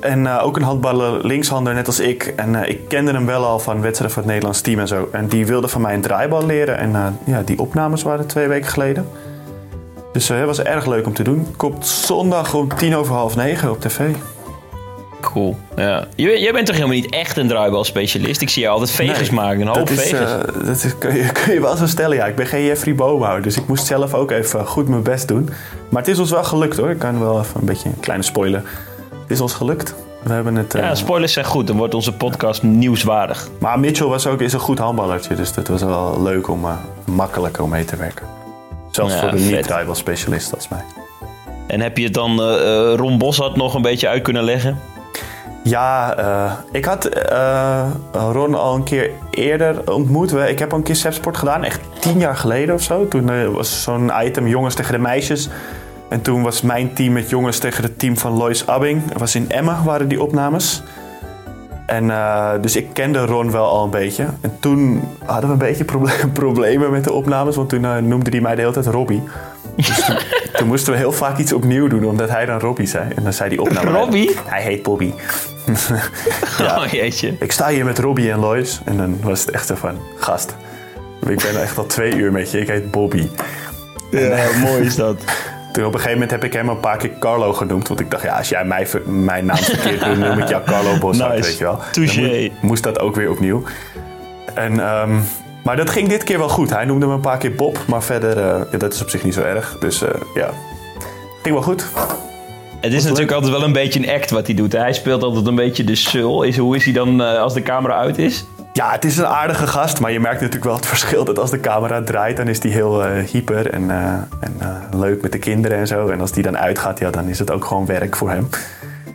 Speaker 2: En ook een handballer, linkshander, net als ik. En ik kende hem wel al van wedstrijden voor het Nederlands team en zo. En die wilde van mij een draaibal leren. En ja, die opnames waren twee weken geleden. Dus het was erg leuk om te doen. Komt zondag om tien over half negen op tv.
Speaker 1: Cool. Ja. Jij bent toch helemaal niet echt een draaibalspecialist? Ik zie je altijd veges maken, een hoop
Speaker 2: dat
Speaker 1: is.
Speaker 2: Uh, dat is, kun, je, kun je wel zo stellen, ja. Ik ben geen Jeffrey Boomhouwer, dus ik moest zelf ook even goed mijn best doen. Maar het is ons wel gelukt hoor. Ik kan wel even een beetje een kleine spoiler. Het is ons gelukt. We hebben het,
Speaker 1: uh, ja, spoilers zijn goed. Dan wordt onze podcast nieuwswaardig.
Speaker 2: Maar Mitchell was ook, is een goed handballertje. Dus dat was wel leuk om uh, makkelijker om mee te werken. Zelfs voor de niet-tribal specialist als mij.
Speaker 1: En heb je het dan uh, Ron Boshart nog een beetje uit kunnen leggen?
Speaker 2: Ja, uh, ik had uh, Ron al een keer eerder ontmoet. Ik heb al een keer sepsport gedaan, echt tien jaar geleden of zo. Toen was zo'n item jongens tegen de meisjes. En toen was mijn team met jongens tegen het team van Lois Abbing. Dat was in Emma waren die opnames. En, uh, dus ik kende Ron wel al een beetje. En toen hadden we een beetje problemen met de opnames, want toen uh, noemde hij mij de hele tijd Robbie. Dus toen, toen, moesten we heel vaak iets opnieuw doen, omdat hij dan Robbie zei. En dan zei die opname...
Speaker 1: Robbie?
Speaker 2: Hij heet Bobby.
Speaker 1: ja, oh jeetje.
Speaker 2: Ik sta hier met Robbie en Lois. En dan was het echt zo van, gast, ik ben echt al twee uur met je. Ik heet Bobby.
Speaker 1: Ja, en, mooi is dat.
Speaker 2: Toen op een gegeven moment heb ik hem een paar keer Carlo genoemd. Want ik dacht, ja, als jij mij, mijn naam verkeerd doet, noem ik jou Carlo Boshart, nice. weet je wel.
Speaker 1: Touché.
Speaker 2: moest dat ook weer opnieuw. En, um, maar dat ging dit keer wel goed. Hij noemde me een paar keer Bob, maar verder, uh, ja, dat is op zich niet zo erg. Dus uh, ja, ging wel goed.
Speaker 1: Het is natuurlijk altijd wel een beetje een act wat hij doet. Hij speelt altijd een beetje de sul. Is, hoe is hij dan uh, als de camera uit is?
Speaker 2: Ja, het is een aardige gast, maar je merkt natuurlijk wel het verschil dat als de camera draait, dan is hij heel uh, hyper en, uh, en uh, leuk met de kinderen en zo. En als die dan uitgaat, ja, dan is het ook gewoon werk voor hem.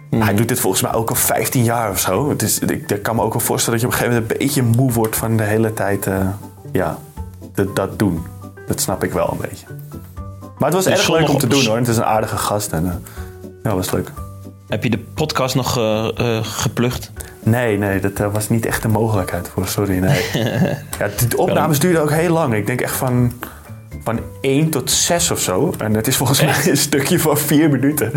Speaker 2: Mm. Hij doet dit volgens mij ook al 15 jaar of zo. Het is, ik, ik, kan me ook wel voorstellen dat je op een gegeven moment een beetje moe wordt van de hele tijd ja, dat, dat doen. Dat snap ik wel een beetje. Maar het was dus erg leuk om te doen hoor. Het is een aardige gast en ja, was leuk.
Speaker 1: Heb je de podcast nog uh, uh, geplukt?
Speaker 2: Nee, nee, dat uh, was niet echt een mogelijkheid voor. Sorry, nee. ja, de opnames duurden ook heel lang. Ik denk echt van, van 1 tot 6 of zo. En het is volgens echt? mij een stukje van 4 minuten.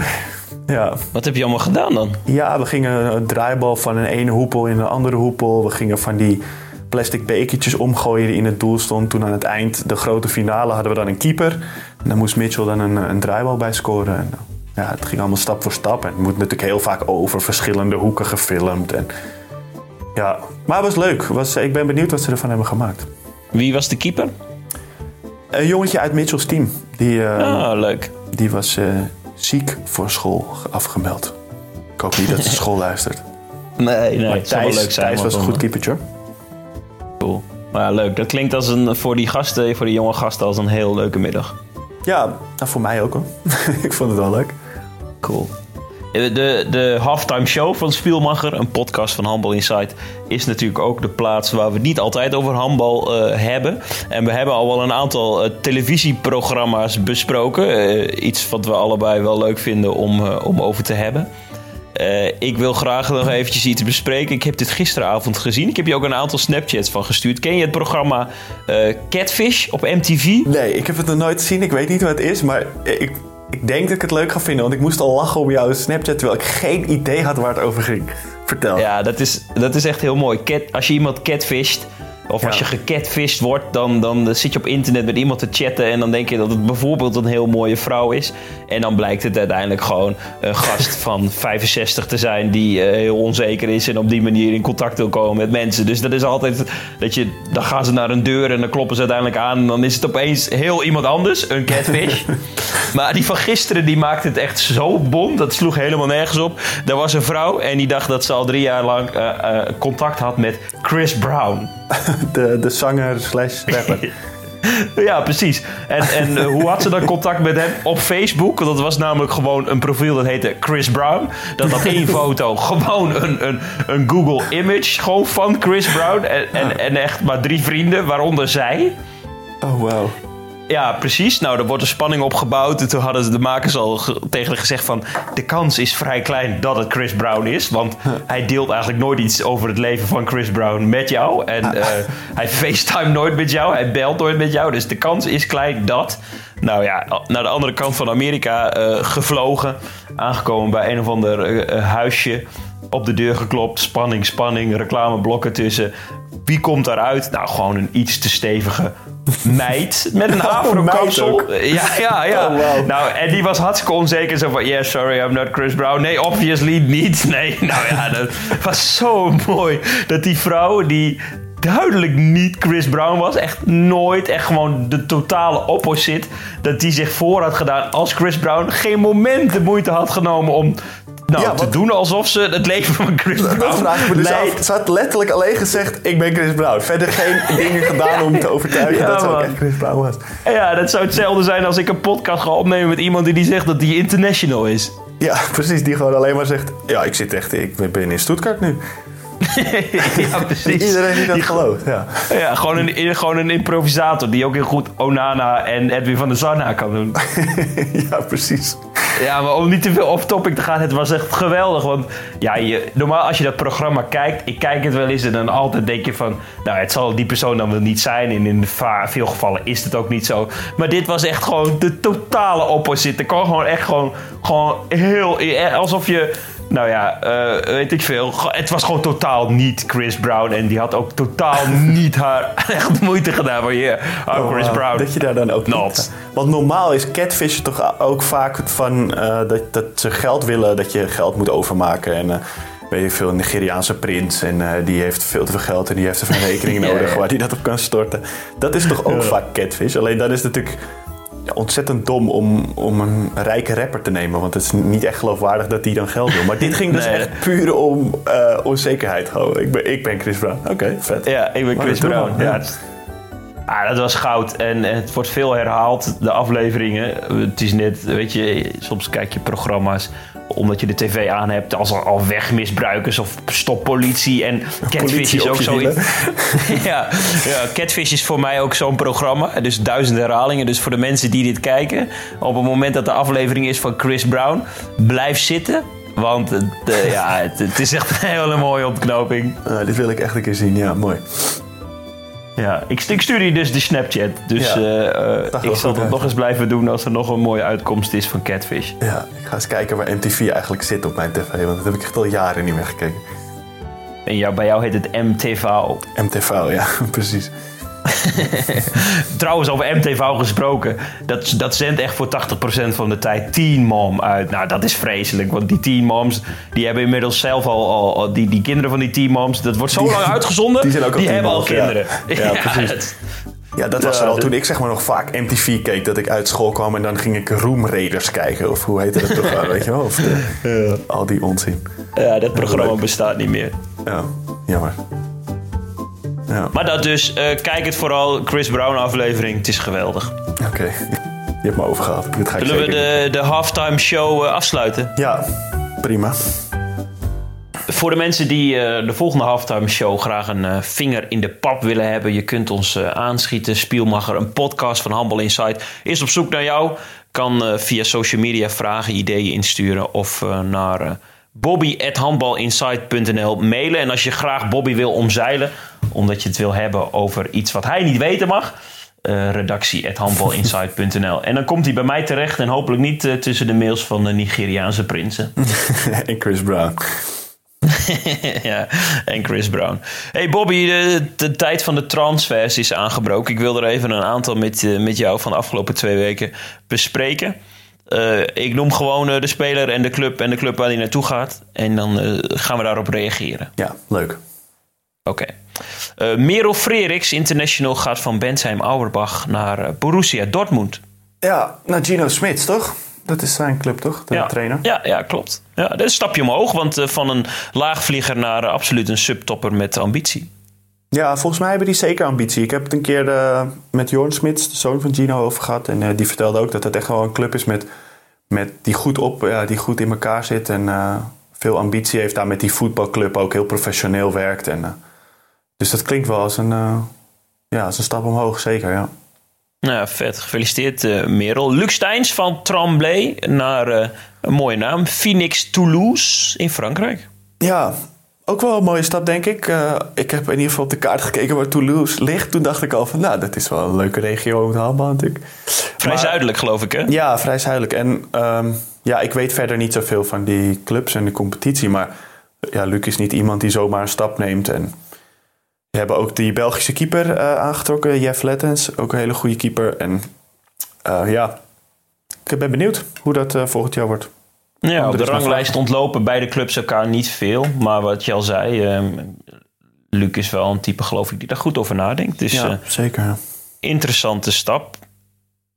Speaker 2: Ja.
Speaker 1: Wat heb je allemaal gedaan dan?
Speaker 2: Ja, we gingen een draaibal van een ene hoepel in een andere hoepel. We gingen van die plastic bekertjes omgooien die in het doel stond. Toen aan het eind, de grote finale, hadden we dan een keeper. En dan moest Mitchell dan een, een draaibal bij scoren. En, ja, het ging allemaal stap voor stap. En het moet natuurlijk heel vaak over verschillende hoeken gefilmd. En, ja, maar het was leuk. Was, ik ben benieuwd wat ze ervan hebben gemaakt.
Speaker 1: Wie was de keeper?
Speaker 2: Een jongetje uit Mitchell's team. Die, uh,
Speaker 1: oh, leuk.
Speaker 2: Die was uh, ziek voor school afgemeld. Ik hoop niet dat de school luistert.
Speaker 1: Nee, nee. Maar Thijs, leuk zijn,
Speaker 2: Thijs was een goed keepertje.
Speaker 1: Cool. Maar leuk. Dat klinkt als een, voor die gasten, voor die jonge gasten, als een heel leuke middag.
Speaker 2: Ja, nou, voor mij ook hoor. ik vond het wel leuk.
Speaker 1: Cool. De, de halftime show van Spielmacher, een podcast van Handbal Insight, is natuurlijk ook de plaats waar we niet altijd over handbal uh, hebben. En we hebben al wel een aantal uh, televisieprogramma's besproken. Iets wat we allebei wel leuk vinden om, om over te hebben. ik wil graag nog eventjes iets bespreken. Ik heb dit gisteravond gezien. Ik heb je ook een aantal Snapchats van gestuurd. Ken je het programma Catfish op MTV?
Speaker 2: Nee, ik heb het nog nooit gezien. Ik weet niet wat het is, maar ik ik denk dat ik het leuk ga vinden, want ik moest al lachen om jouw Snapchat terwijl ik geen idee had waar het over ging. Vertel.
Speaker 1: Ja, dat is, dat is echt heel mooi. Als je iemand catfisht, of als je gecatfished wordt, dan, dan zit je op internet met iemand te chatten en dan denk je dat het bijvoorbeeld een heel mooie vrouw is. En dan blijkt het uiteindelijk gewoon een gast van 65 te zijn die uh, heel onzeker is en op die manier in contact wil komen met mensen. Dus dat is altijd dat je, dan gaan ze naar een deur en dan kloppen ze uiteindelijk aan en dan is het opeens heel iemand anders, een catfish. maar die van gisteren die maakte het echt zo bom, dat sloeg helemaal nergens op. Er was een vrouw en die dacht dat ze al drie jaar lang uh, uh, contact had met Chris Brown.
Speaker 2: de, de zanger slash rapper.
Speaker 1: Ja, precies. En, en uh, hoe had ze dan contact met hem? Op Facebook. Dat was namelijk gewoon een profiel dat heette Chris Brown. Dat had één foto. Gewoon een, een, een Google image gewoon van Chris Brown. En, en, en echt maar drie vrienden, waaronder zij.
Speaker 2: Oh, wow.
Speaker 1: Ja, precies. Nou, er wordt een spanning opgebouwd. En toen hadden de makers al ge- tegen haar gezegd van... de kans is vrij klein dat het Chris Brown is. Want hij deelt eigenlijk nooit iets over het leven van Chris Brown met jou. En eh, hij facetime nooit met jou. Hij belt nooit met jou. Dus de kans is klein dat... Nou ja, naar de andere kant van Amerika eh, gevlogen. Aangekomen bij een of ander eh, huisje. Op de deur geklopt. Spanning, spanning. Reclameblokken tussen. Wie komt daaruit? Nou, gewoon een iets te stevige meid met een
Speaker 2: Oh,
Speaker 1: afro-kapsel. Ja, ja, ja.
Speaker 2: Oh, wow.
Speaker 1: Nou, en die was hartstikke onzeker. Zo van, yeah, sorry, I'm not Chris Brown. Nee, obviously niet. Nee, nou ja, dat was zo mooi. Dat die vrouw die duidelijk niet Chris Brown was. Echt nooit. Echt gewoon de totale opposite. Dat die zich voor had gedaan als Chris Brown. Geen moment de moeite had genomen om... Nou,
Speaker 2: Ja,
Speaker 1: te
Speaker 2: wat-
Speaker 1: doen alsof ze het leven van Chris Brown
Speaker 2: Dat vraag ik me dus af. Ze had letterlijk alleen gezegd, ik ben Chris Brown. Verder geen dingen gedaan om te overtuigen
Speaker 1: Ja,
Speaker 2: dat ze ook echt Chris Brown was.
Speaker 1: Ja, dat zou hetzelfde zijn als ik een podcast ga opnemen met iemand die, die zegt dat die international is.
Speaker 2: Ja, precies. Die gewoon alleen maar zegt, ja, ik zit echt, ik ben in Stuttgart nu.
Speaker 1: ja, precies.
Speaker 2: Iedereen die dat gelooft, ja.
Speaker 1: Ja, gewoon een, gewoon een improvisator die ook heel goed Onana en Edwin van der Zanna kan doen.
Speaker 2: ja, precies.
Speaker 1: Ja, maar om niet te veel off-topic te gaan, het was echt geweldig. Want ja, je, normaal als je dat programma kijkt, ik kijk het wel eens en dan altijd denk je van... Nou, het zal die persoon dan wel niet zijn. En in veel gevallen is het ook niet zo. Maar dit was echt gewoon de totale opposite. Er kwam gewoon echt gewoon, gewoon heel... eh, Alsof je... Nou ja, eh, weet ik veel. Het was gewoon totaal niet Chris Brown. En die had ook totaal niet haar echt moeite gedaan van... Yeah, I'm Chris
Speaker 2: Oh,
Speaker 1: Brown.
Speaker 2: Dat je daar dan ook
Speaker 1: Not.
Speaker 2: niet- Want normaal is catfish toch ook vaak van eh, dat, dat ze geld willen, dat je geld moet overmaken. En eh, weet je veel, een Nigeriaanse prins en die heeft veel te veel geld en die heeft veel rekening
Speaker 1: Ja,
Speaker 2: nodig
Speaker 1: ja.
Speaker 2: waar die dat op kan storten. Dat is toch ook vaak catfish. Alleen dan is natuurlijk ontzettend dom om, om een rijke rapper te nemen. Want het is niet echt geloofwaardig dat die dan geld wil. Maar dit ging dus
Speaker 1: Nee.
Speaker 2: echt puur om eh, onzekerheid. Gewoon, ik, ben, ik ben Chris Brown. Oké, vet.
Speaker 1: Ja, ik ben Chris Brown. Ja.
Speaker 2: ja.
Speaker 1: Ah, dat was goud. En het wordt veel herhaald, de afleveringen. Het is net, weet je, soms kijk je programma's omdat je de tv aan hebt als er al wegmisbruikers of stoppolitie. En Catfish is ook
Speaker 2: je
Speaker 1: zo.
Speaker 2: wielen.
Speaker 1: ja, ja, Catfish is voor mij ook zo'n programma. Dus duizend herhalingen. Dus voor de mensen die dit kijken, op het moment dat de aflevering is van Chris Brown, blijf zitten. Want het, eh, ja, het, het is echt een hele mooie ontknoping.
Speaker 2: Eh, dit wil ik echt een keer zien. Ja, mooi.
Speaker 1: Ja, ik, ik stuur je dus de Snapchat. Dus
Speaker 2: Ja,
Speaker 1: eh, eh, ik zal dat
Speaker 2: uit.
Speaker 1: nog eens blijven doen als er nog een mooie uitkomst is van Catfish.
Speaker 2: Ja, ik ga eens kijken waar MTV eigenlijk zit op mijn tv. Want dat heb ik echt al jaren niet meer gekeken.
Speaker 1: En jou, bij jou heet het MTV.
Speaker 2: MTV, ja, precies.
Speaker 1: Trouwens, over MTV gesproken. Dat, dat zendt echt voor 80% van de tijd Teen Mom uit. Nou, dat is vreselijk. Want die Teen Moms, die hebben inmiddels zelf al... al, die, die kinderen van die Teen Moms, dat wordt zo
Speaker 2: Die-
Speaker 1: lang uitgezonden.
Speaker 2: die zijn ook al
Speaker 1: hebben al
Speaker 2: moms, ja.
Speaker 1: kinderen.
Speaker 2: Ja, precies.
Speaker 1: dat-
Speaker 2: Ja, dat was
Speaker 1: Ja,
Speaker 2: er al toen ik zeg maar nog vaak MTV keek. Dat ik uit school kwam en dan ging ik Room Raiders kijken. Of hoe heette dat toch wel, weet je wel? Of de- al die onzin.
Speaker 1: ja, dat programma bestaat niet meer.
Speaker 2: Ja, jammer. Ja,
Speaker 1: Maar dat dus, eh, kijk het vooral. Chris Brown aflevering, het is geweldig.
Speaker 2: oké. Je hebt me overgehaald. Dit ga
Speaker 1: Zullen we
Speaker 2: zeker
Speaker 1: de, de halftime show eh, afsluiten?
Speaker 2: Ja, prima.
Speaker 1: Voor de mensen die eh, de volgende halftime show graag een vinger in de pap willen hebben, je kunt ons aanschieten. Spielmacher, een podcast van Handbal Insight, is op zoek naar jou. Kan via social media vragen, ideeën insturen of naar bobby.handbalinsight.nl mailen. En als je graag Bobby wil omzeilen, omdat je het wil hebben over iets wat hij niet weten mag, eh redactie.handbalinsight.nl. En dan komt hij bij mij terecht en hopelijk niet eh, tussen de mails van de Nigeriaanse prinsen.
Speaker 2: en Chris Brown.
Speaker 1: ja, en Chris Brown. Hey Bobby, de, de tijd van de transfers is aangebroken. Ik wil er even een aantal met, eh, met jou van de afgelopen twee weken bespreken. Eh, ik noem gewoon eh, de speler en de club en de club waar hij naartoe gaat. En dan eh, gaan we daarop reageren.
Speaker 2: Ja, leuk.
Speaker 1: Oké. Eh Merel Freriks, international, gaat van Bensheim Auerbach naar Borussia Dortmund.
Speaker 2: Ja, nou Gino Smits, toch? Dat is zijn club, toch? De
Speaker 1: ja.
Speaker 2: trainer.
Speaker 1: Ja, ja, klopt. Ja, dat is een stapje omhoog, want van een laagvlieger naar absoluut een subtopper met ambitie.
Speaker 2: Ja, volgens mij hebben die zeker ambitie. Ik heb het een keer eh, met Jorn Smits, de zoon van Gino, over gehad. En eh, die vertelde ook dat het echt wel een club is met, met die, goed op, ja, die goed in elkaar zit. En eh, veel ambitie heeft daar met die voetbalclub ook heel professioneel werkt. En, dus dat klinkt wel als een, ja, als een stap omhoog, zeker. Ja.
Speaker 1: Nou, vet. Gefeliciteerd, Merel. Luc Steins van Tremblay naar een mooie naam. Phoenix Toulouse in Frankrijk.
Speaker 2: Ja, ook wel een mooie stap, denk ik. Uh, ik heb in ieder geval op de kaart gekeken waar Toulouse ligt. Toen dacht ik al van, nou, dat is wel een leuke regio om te natuurlijk.
Speaker 1: Vrij maar, zuidelijk, geloof ik, hè?
Speaker 2: Ja, vrij zuidelijk. En um, ja, ik weet verder niet zoveel van die clubs en de competitie. Maar ja, Luc is niet iemand die zomaar een stap neemt. En we hebben ook die Belgische keeper uh, aangetrokken, Jeff Lettens. Ook een hele goede keeper. En uh, ja, ik ben benieuwd hoe dat volgend jaar wordt.
Speaker 1: Ja, op de ranglijst ontlopen beide clubs elkaar niet veel. Maar wat je al zei, um, Luc is wel een type, geloof ik, die daar goed over nadenkt. Dus,
Speaker 2: ja, zeker.
Speaker 1: Interessante stap.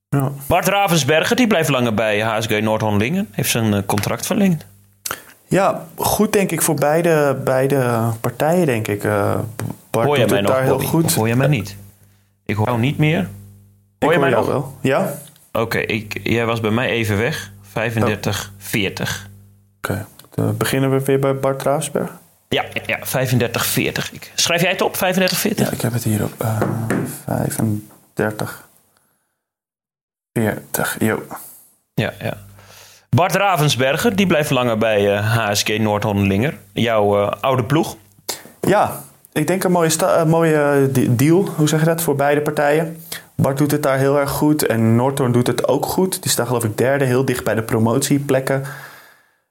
Speaker 1: Ja. Bart Ravensberger, die blijft langer bij HSG Noord-Holland-Lingen. Heeft zijn contract verlengd.
Speaker 2: Ja, goed denk ik voor beide, beide partijen, denk ik. Uh,
Speaker 1: Bart hoor je mij nog, daar heel goed. Of hoor je mij niet? Ik hoor jou niet meer. Hoor je mij nog?
Speaker 2: wel. Ja?
Speaker 1: Oké, jij was bij mij even weg. 35, 40.
Speaker 2: Oké, dan beginnen we weer bij Bart Raasberg.
Speaker 1: Ja, ja 35, 40. Schrijf jij het op, 35, 40?
Speaker 2: Ja, ik heb het hier op. Uh, 35, 40, jo.
Speaker 1: Ja, ja. Bart Ravensberger, die blijft langer bij uh, HSG Noord-Hollandlinger. Jouw uh, oude ploeg.
Speaker 2: Ja, ik denk een mooie, mooie deal, hoe zeg je dat, voor beide partijen. Bart doet het daar heel erg goed en Noordhoorn doet het ook goed. Die staat geloof ik derde, heel dicht bij de promotieplekken.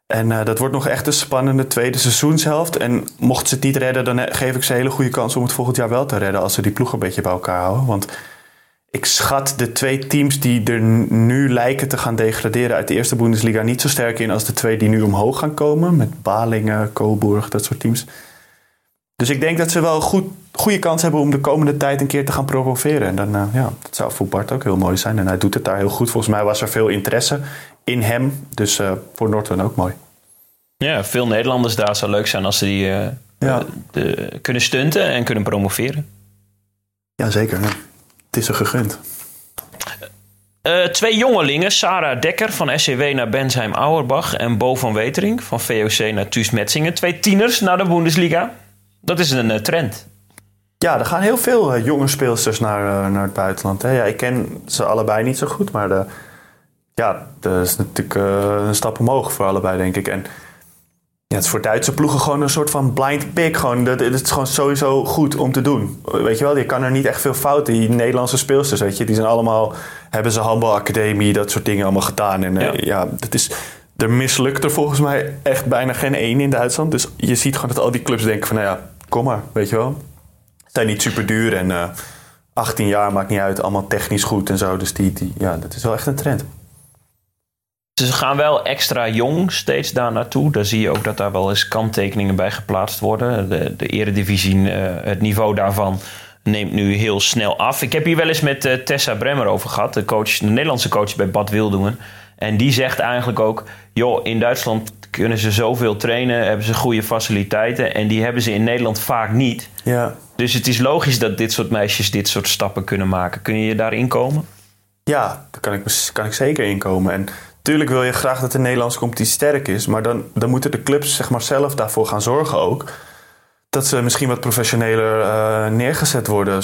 Speaker 2: En dat wordt nog echt een spannende tweede seizoenshelft. En mocht ze het niet redden, dan geef ik ze een hele goede kans om het volgend jaar wel te redden. Als ze die ploeg een beetje bij elkaar houden. Want ik schat de twee teams die er nu lijken te gaan degraderen uit de eerste Bundesliga niet zo sterk in als de twee die nu omhoog gaan komen. Met Balingen, Coburg, dat soort teams. Dus ik denk dat ze wel een goed, goede kans hebben om de komende tijd een keer te gaan promoveren. En dan, uh, ja, dat zou voor Bart ook heel mooi zijn. En hij doet het daar heel goed. Volgens mij was er veel interesse in hem. Dus uh, voor Norton ook mooi.
Speaker 1: Ja, veel Nederlanders daar zou leuk zijn als ze die uh, ja. de, kunnen stunten en kunnen promoveren.
Speaker 2: Ja, zeker. Ja. Het is er gegund.
Speaker 1: Uh, twee jongelingen, Sarah Dekker van SCW naar Bensheim Auerbach en Bo van Wetering van VOC naar Thuis Metzingen. Twee tieners naar de Bundesliga. Dat is een uh, trend.
Speaker 2: Ja, er gaan heel veel uh, jonge speelsters naar, naar het buitenland. Hè. Ja, ik ken ze allebei niet zo goed, maar de, ja, dat is natuurlijk een stap omhoog voor allebei, denk ik. En ja, het is voor Duitse ploegen gewoon een soort van blind pick. Gewoon, dat, het is gewoon sowieso goed om te doen. Weet je wel, je kan er niet echt veel fouten. Die Nederlandse speelsters, weet je, die zijn allemaal... hebben ze handbalacademie, dat soort dingen allemaal gedaan. En ja, uh, ja dat is... Er mislukt er volgens mij echt bijna geen één in Duitsland. Dus je ziet gewoon dat al die clubs denken van... nou ja, kom maar, weet je wel. Ze zijn niet super duur en uh, 18 jaar maakt niet uit. Allemaal technisch goed en zo. Dus die, die, ja, dat is wel echt een trend.
Speaker 1: Ze gaan wel extra jong steeds daar naartoe. Daar zie je ook dat daar wel eens kanttekeningen bij geplaatst worden. De, de eredivisie, uh, het niveau daarvan neemt nu heel snel af. Ik heb hier wel eens met uh, Tessa Bremmer over gehad. De, coach, de Nederlandse coach bij Bad Wildungen. En die zegt eigenlijk ook... joh, in Duitsland kunnen ze zoveel trainen. Hebben ze goede faciliteiten. En die hebben ze in Nederland vaak niet.
Speaker 2: Ja.
Speaker 1: Dus het is logisch dat dit soort meisjes dit soort stappen kunnen maken. Kun je je daarin komen?
Speaker 2: Ja, daar kan ik, kan ik zeker inkomen. En Tuurlijk wil je graag dat de Nederlandse competitie sterk is. Maar dan, dan moeten de clubs zeg maar, zelf daarvoor gaan zorgen ook. Dat ze misschien wat professioneler uh, neergezet worden.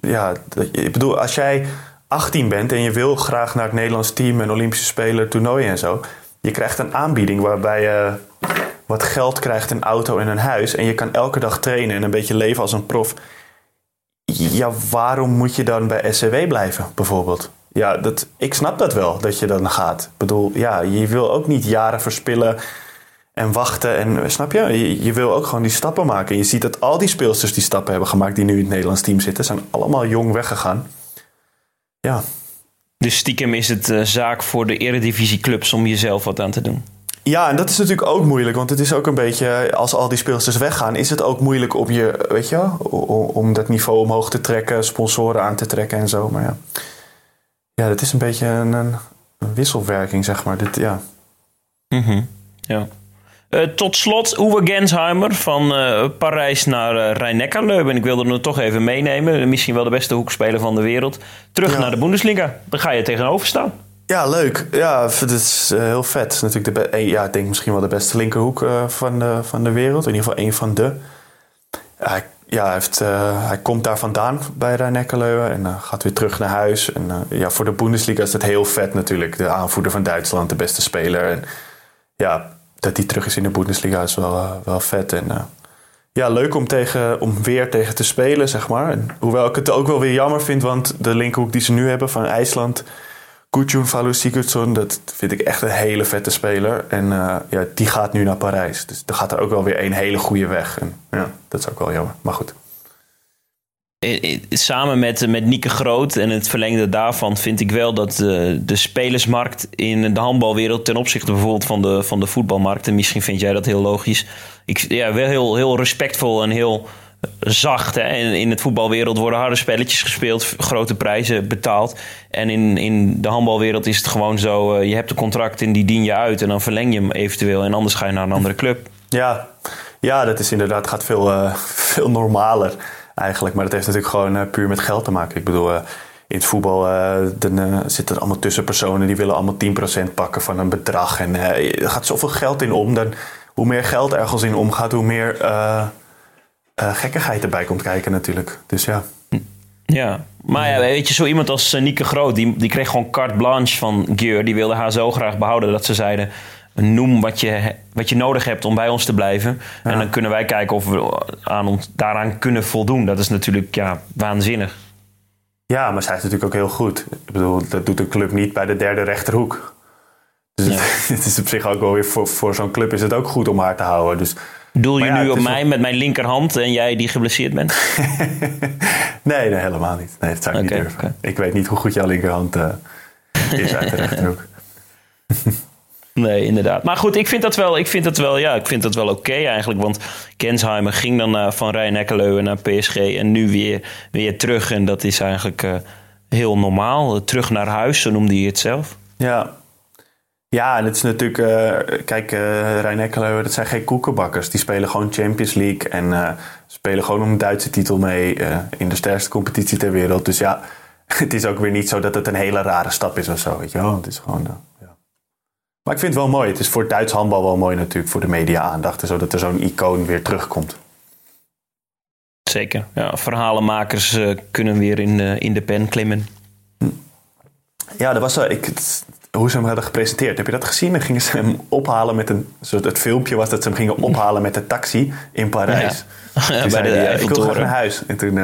Speaker 2: Ja, ik bedoel, als jij 18 bent en je wil graag naar het Nederlands team en Olympische Spelen, toernooien en zo. Je krijgt een aanbieding waarbij je wat geld krijgt, een auto en een huis. En je kan elke dag trainen en een beetje leven als een prof. Ja, waarom moet je dan bij SCW blijven, bijvoorbeeld? Ja, dat, ik snap dat wel, dat je dan gaat. Ik bedoel, ja, je wil ook niet jaren verspillen en wachten. En, snap je? je? wil ook gewoon die stappen maken. En je ziet dat al die speelsters die stappen hebben gemaakt... die nu in het Nederlands team zitten... zijn allemaal jong weggegaan. Ja.
Speaker 1: Dus stiekem is het uh, zaak voor de eredivisieclubs... om jezelf wat aan te doen.
Speaker 2: Ja, en dat is natuurlijk ook moeilijk. Want het is ook een beetje... als al die speelsters weggaan... is het ook moeilijk om je... weet je om dat niveau omhoog te trekken... sponsoren aan te trekken en zo. Maar ja... Ja, dat is een beetje een, een wisselwerking, zeg maar. Dit, ja.
Speaker 1: Mm ja. Uh, tot slot Uwe Gensheimer van uh, Parijs naar uh, Rijn-Neckar-Leuven. Ik wilde hem toch even meenemen. Misschien wel de beste hoekspeler van de wereld. Terug ja. naar de Bundesliga. Daar ga je tegenover staan.
Speaker 2: Ja, leuk. Ja, het is heel vet. Natuurlijk de ja, ik denk misschien wel de beste linkerhoek van, de, van de wereld. In ieder geval een van de. Ja, ja, hij, heeft, hij komt daar vandaan bij rijn en gaat weer terug naar huis. En ja, voor de Bundesliga is dat heel vet natuurlijk. De aanvoerder van Duitsland, de beste speler. En ja, dat hij terug is in de Bundesliga is wel, wel vet. En ja, leuk om, tegen, om weer tegen te spelen, zeg maar. En, hoewel ik het ook wel weer jammer vind, want de linkerhoek die ze nu hebben van IJsland... Gudjon Valu Sigurdsson, dat vind ik echt een hele vette speler. En ja, die gaat nu naar Parijs. Dus er gaat er ook wel weer een hele goede weg. En ja, dat is ook wel jammer. Maar goed.
Speaker 1: Samen met, met Nieke Groot en het verlengde daarvan vind ik wel dat de, de spelersmarkt in de handbalwereld ten opzichte bijvoorbeeld van de, van de voetbalmarkt, en misschien vind jij dat heel logisch, ik, ja, wel heel, heel respectvol en heel zacht. Hè? In, in het voetbalwereld worden harde spelletjes gespeeld, grote prijzen betaald. En in, in de handbalwereld is het gewoon zo: je hebt een contract en die dien je uit en dan verleng je hem eventueel en anders ga je naar een andere club.
Speaker 2: Ja, ja dat is inderdaad gaat veel, veel normaler eigenlijk. Maar dat heeft natuurlijk gewoon uh, puur met geld te maken. Ik bedoel, in het voetbal dan, zitten er allemaal tussenpersonen die willen allemaal 10% pakken van een bedrag. En er gaat zoveel geld in om. Dan, hoe meer geld ergens in omgaat, hoe meer gekkigheid erbij komt kijken natuurlijk. Dus ja.
Speaker 1: Ja, maar ja, weet je, zo iemand als Nieke Groot, die, die kreeg gewoon carte blanche van Geur. Die wilde haar zo graag behouden dat ze zeiden... noem wat je, wat je nodig hebt om bij ons te blijven. En dan kunnen wij kijken of we aan ons, daaraan kunnen voldoen. Dat is natuurlijk ja, waanzinnig.
Speaker 2: Ja, maar zij is natuurlijk ook heel goed. Ik bedoel, dat doet een club niet bij de derde rechterhoek. Dus het, is op zich ook wel weer voor, voor zo'n club is het ook goed om haar te houden. Dus
Speaker 1: Doel je nu op mij met mijn linkerhand en jij die geblesseerd bent?
Speaker 2: nee, nee, helemaal niet. Nee, dat zou ik niet durven. Ik weet niet hoe goed jouw linkerhand uh, is uit de rechterhoek.
Speaker 1: Nee, inderdaad. Maar goed, ik vind dat wel, ik vind dat wel, ja, ik vind dat wel oké eigenlijk. Want Kensheimer ging dan uh, van Rijn Ekkeleuwen naar PSG en nu weer, weer terug. En dat is eigenlijk uh, heel normaal. Terug naar huis, zo noemde hij het zelf.
Speaker 2: Ja, ja, en het is natuurlijk, kijk, uh, Rijn Ekkeleuwer, dat zijn geen koekenbakkers. Die spelen gewoon Champions League en spelen gewoon om een Duitse titel mee in de sterkste competitie ter wereld. Dus ja, het is ook weer niet zo dat het een hele rare stap is of zo. Het is gewoon. Maar ik vind het wel mooi. Het is voor Duits handbal wel mooi natuurlijk, voor de media-aandacht. Zodat er zo'n icoon weer terugkomt.
Speaker 1: Zeker. Ja, verhalenmakers kunnen weer in, in de pen klimmen.
Speaker 2: Ja, dat was zo. Ik, hoe ze hem hadden gepresenteerd. Heb je dat gezien? Dan gingen ze hem ophalen met een. Soort, het filmpje was dat ze hem gingen ophalen met de taxi in Parijs. Ja. Toen ik wil graag naar huis. En toen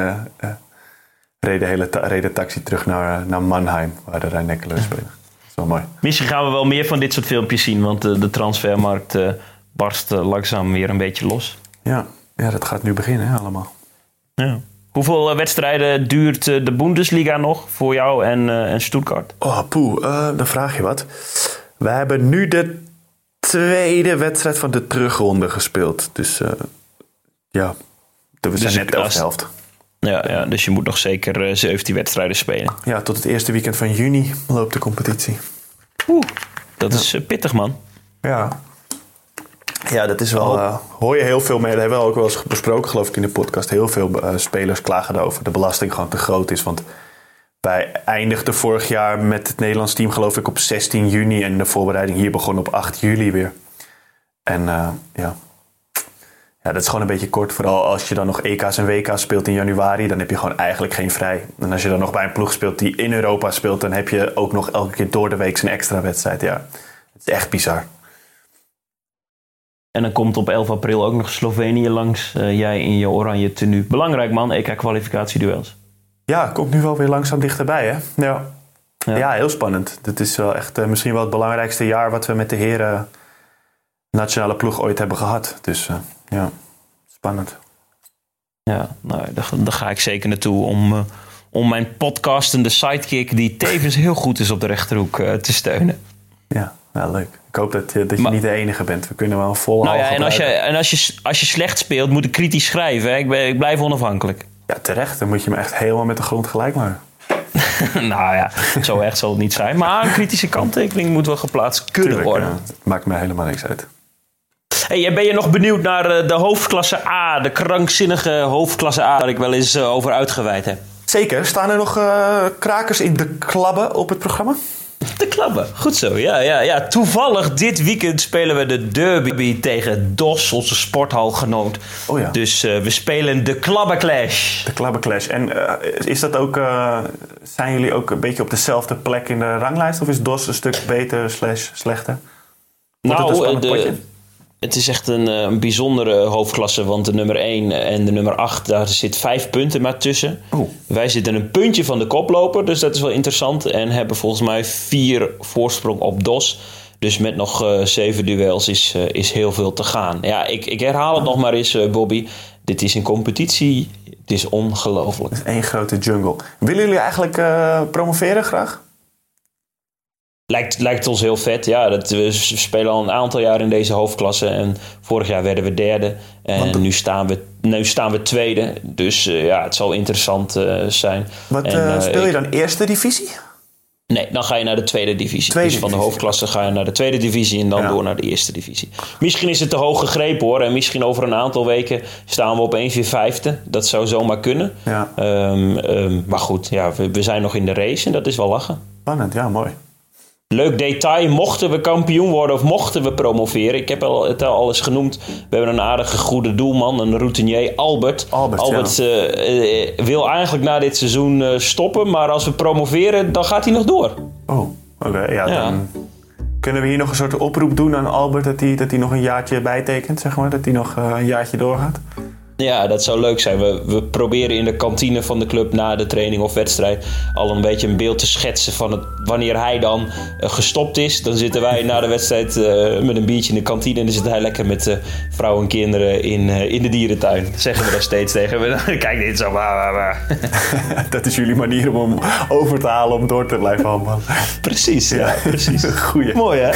Speaker 2: reed, de hele reed de taxi terug naar, naar Mannheim, waar de rijn spelen. Wel mooi.
Speaker 1: Misschien gaan we wel meer van dit soort filmpjes zien, want de, de transfermarkt uh, barst langzaam weer een beetje los.
Speaker 2: Ja, ja dat gaat nu beginnen hè, allemaal.
Speaker 1: Ja. Hoeveel eh, wedstrijden duurt eh, de Bundesliga nog voor jou en, en Stuttgart?
Speaker 2: Oh, poeh, uh, dan vraag je wat. We hebben nu de tweede wedstrijd van de terugronde gespeeld. Dus ja, we zijn dus net de helft.
Speaker 1: Ja, ja, dus je moet nog zeker 17 wedstrijden spelen.
Speaker 2: Ja, tot het eerste weekend van juni loopt de competitie.
Speaker 1: Oeh, dat is pittig man.
Speaker 2: Ja, ja, dat is wel. Oh. Uh, hoor je heel veel mee. Dat hebben we ook wel eens besproken, geloof ik, in de podcast. Heel veel uh, spelers klagen erover. De belasting gewoon te groot is. Want wij eindigden vorig jaar met het Nederlands team, geloof ik, op 16 juni. En de voorbereiding hier begon op 8 juli weer. En uh, ja. Ja, dat is gewoon een beetje kort. Vooral als je dan nog EK's en WK's speelt in januari, dan heb je gewoon eigenlijk geen vrij. En als je dan nog bij een ploeg speelt die in Europa speelt, dan heb je ook nog elke keer door de week een extra wedstrijd. Ja, het is echt bizar.
Speaker 1: En dan komt op 11 april ook nog Slovenië langs. Uh, jij in je oranje tenue. Belangrijk man, EK-kwalificatieduels.
Speaker 2: Ja, komt nu wel weer langzaam dichterbij hè. Ja, ja. ja heel spannend. Dit is wel echt uh, misschien wel het belangrijkste jaar wat we met de heren nationale ploeg ooit hebben gehad. Dus uh, ja, spannend.
Speaker 1: Ja, nou, daar, daar, ga ik zeker naartoe om, om mijn podcastende sidekick... die tevens heel goed is op de rechterhoek te steunen.
Speaker 2: Ja, ja leuk. Ik hoop dat, dat je niet de enige bent. We kunnen wel een vol
Speaker 1: nou ja, en als je, en als je, als je slecht speelt, moet ik kritisch schrijven. Hè? Ik, ben, ik blijf onafhankelijk.
Speaker 2: Ja, terecht. Dan moet je me echt helemaal met de grond gelijk maken.
Speaker 1: nou ja, zo echt zal het niet zijn. Maar een kritische kanttekening moet wel geplaatst kunnen worden.
Speaker 2: het maakt me helemaal niks uit.
Speaker 1: Hey, ben je nog benieuwd naar eh, de hoofdklasse A? De krankzinnige hoofdklasse A waar ik wel eens eh, over uitgeweid heb?
Speaker 2: Zeker. Staan er nog eh, krakers in de klabben op het programma?
Speaker 1: De klabben, goed zo. Ja, ja, ja. Toevallig dit weekend spelen we de derby tegen DOS, onze sporthalgenoot.
Speaker 2: Oh ja.
Speaker 1: Dus we spelen de klabbenclash.
Speaker 2: De klabbenclash. En is dat ook, zijn jullie ook een beetje op dezelfde plek in de ranglijst? Of is DOS een stuk beter slash slechter? Wordt het een
Speaker 1: Nou, de,
Speaker 2: potje?
Speaker 1: Het is echt een, eh, een bijzondere hoofdklasse. Want de nummer 1 en de nummer 8, daar zit vijf punten maar tussen. Wij zitten een puntje van de koploper, dus dat is wel interessant. En hebben volgens mij vier voorsprong op DOS. Dus met nog eh, zeven duels is, eh, is heel veel te gaan. Ja, ik, ik herhaal het nog maar eens, Bobby. Dit is een competitie. Het is ongelooflijk.
Speaker 2: Eén grote jungle. Willen jullie eigenlijk promoveren graag?
Speaker 1: Lijkt, lijkt ons heel vet. Ja, dat, we spelen al een aantal jaar in deze hoofdklasse. En vorig jaar werden we derde. En nu staan we, nu staan we tweede. Dus eh, ja, het zal interessant eh, zijn.
Speaker 2: Wat
Speaker 1: En,
Speaker 2: eh, speel je
Speaker 1: ik-
Speaker 2: dan? Eerste divisie?
Speaker 1: Nee, dan ga je naar de tweede divisie.
Speaker 2: Tweede
Speaker 1: dus van de hoofdklasse ga je naar de tweede divisie en dan
Speaker 2: Ja.
Speaker 1: door naar de eerste divisie. Misschien is het te hoog gegrepen hoor. En misschien over een aantal weken staan we opeens weer vijfde. Dat zou zomaar kunnen.
Speaker 2: Ja.
Speaker 1: Ehm, ehm, maar goed, ja, we, we zijn nog in de race en dat is wel lachen.
Speaker 2: Spannend, ja, mooi.
Speaker 1: Leuk detail, mochten we kampioen worden of mochten we promoveren. Ik heb al, het al eens genoemd. We hebben een aardige goede doelman, een routinier, Albert.
Speaker 2: Albert,
Speaker 1: eh, eh, wil eigenlijk na dit seizoen eh, stoppen. Maar als we promoveren, dan gaat hij nog door.
Speaker 2: Oh, oké. ja,
Speaker 1: Ja.
Speaker 2: dan kunnen we hier nog een soort oproep doen aan Albert... dat hij, dat hij nog een jaartje bijtekent, zeg maar. Dat hij nog een jaartje doorgaat.
Speaker 1: Ja, dat zou leuk zijn. We, we proberen in de kantine van de club na de training of wedstrijd al een beetje een beeld te schetsen van het, wanneer hij dan eh, gestopt is. Dan zitten wij na de wedstrijd eh, met een biertje in de kantine en dan zit hij lekker met eh, vrouw en kinderen in, in de dierentuin. Dat zeggen we daar steeds tegen. We, Kijk dit zo. Waar.
Speaker 2: dat is jullie manier om hem over te halen om door te blijven handelen.
Speaker 1: Precies, ja, precies.
Speaker 2: Goeie.
Speaker 1: Mooi hè?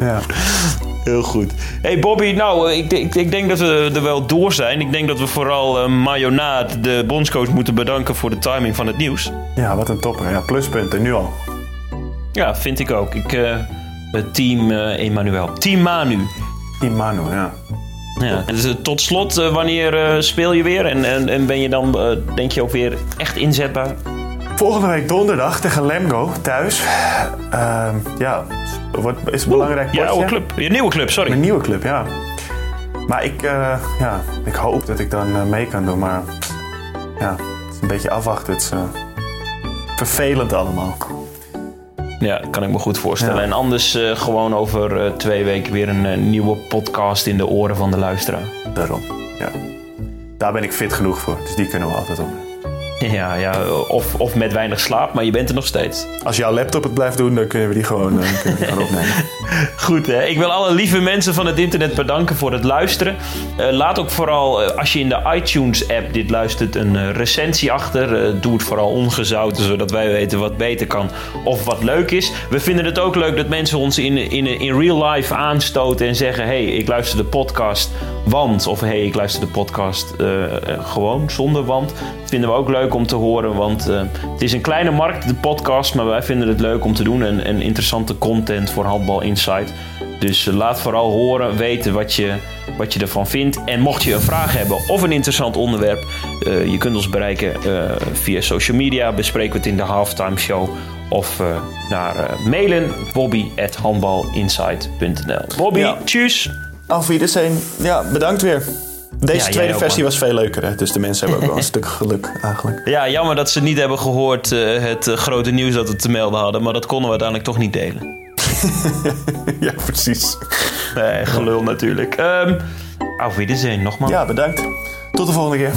Speaker 2: Ja.
Speaker 1: Heel goed. Hey Bobby, nou, ik, ik, ik denk dat we er wel door zijn. Ik denk dat we vooral Mayonaat, de bondscoach, moeten bedanken voor de timing van het nieuws.
Speaker 2: ja, wat een topper. Ja, pluspunten, nu al.
Speaker 1: Ja, vind ik ook. Ik, eh, team eh Emmanuel. Team Manu.
Speaker 2: Team Manu, ja.
Speaker 1: Ja. En dus, tot slot, wanneer speel je weer? En, en, en ben je dan, denk je, ook weer echt inzetbaar?
Speaker 2: Volgende week donderdag tegen Lemgo thuis. Ehm, ja, wordt, is een belangrijk potje.
Speaker 1: Oude club. Je nieuwe club, sorry.
Speaker 2: Mijn nieuwe club, ja. Maar ik, eh, ja, ik hoop dat ik dan eh, mee kan doen. Maar ja, het is een beetje afwachten. Het is eh, vervelend allemaal.
Speaker 1: Ja, kan ik me goed voorstellen.
Speaker 2: Ja.
Speaker 1: En anders gewoon over twee weken weer een nieuwe podcast in de oren van de luisteraar.
Speaker 2: Daarom, ja. Daar ben ik fit genoeg voor. Dus die kunnen we altijd op.
Speaker 1: Ja, ja of, of met weinig slaap, maar je bent er nog steeds.
Speaker 2: Als jouw laptop het blijft doen, dan kunnen we die gewoon, eh, kunnen we die gewoon opnemen.
Speaker 1: Goed, hè? ik wil alle lieve mensen van het internet bedanken voor het luisteren. Eh, laat ook vooral, eh, als je in de iTunes-app dit luistert, een recensie achter. Doe het vooral ongezouten, zodat wij weten wat beter kan of wat leuk is. We vinden het ook leuk dat mensen ons in, in, in real life aanstoten en zeggen: hey, ik luister de podcast, want. Of hey, ik luister de podcast gewoon, zonder want. Dat vinden we ook leuk om te horen, want eh, het is een kleine markt, de podcast, maar wij vinden het leuk om te doen en, en interessante content voor Handbal Insight. Dus eh, laat vooral horen, weten wat je, wat je ervan vindt. En mocht je een vraag hebben of een interessant onderwerp, eh, je kunt ons bereiken via social media. Bespreken we het in de halftime show. Of naar mailen bobby.handbalinsight.nl Bobby,
Speaker 2: Ja.
Speaker 1: tjus!
Speaker 2: Auf Wiedersehen. Ja, bedankt weer. Deze
Speaker 1: Ja,
Speaker 2: tweede versie was veel leuker. Hè? Dus de mensen hebben ook wel een stuk geluk eigenlijk.
Speaker 1: Ja, jammer dat ze niet hebben gehoord eh, het eh, grote nieuws dat we te melden hadden. Maar dat konden we uiteindelijk toch niet delen.
Speaker 2: ja, precies.
Speaker 1: Nee, gelul natuurlijk. Ehm auf Wiedersehen nogmaals.
Speaker 2: Ja, bedankt. Tot de volgende keer.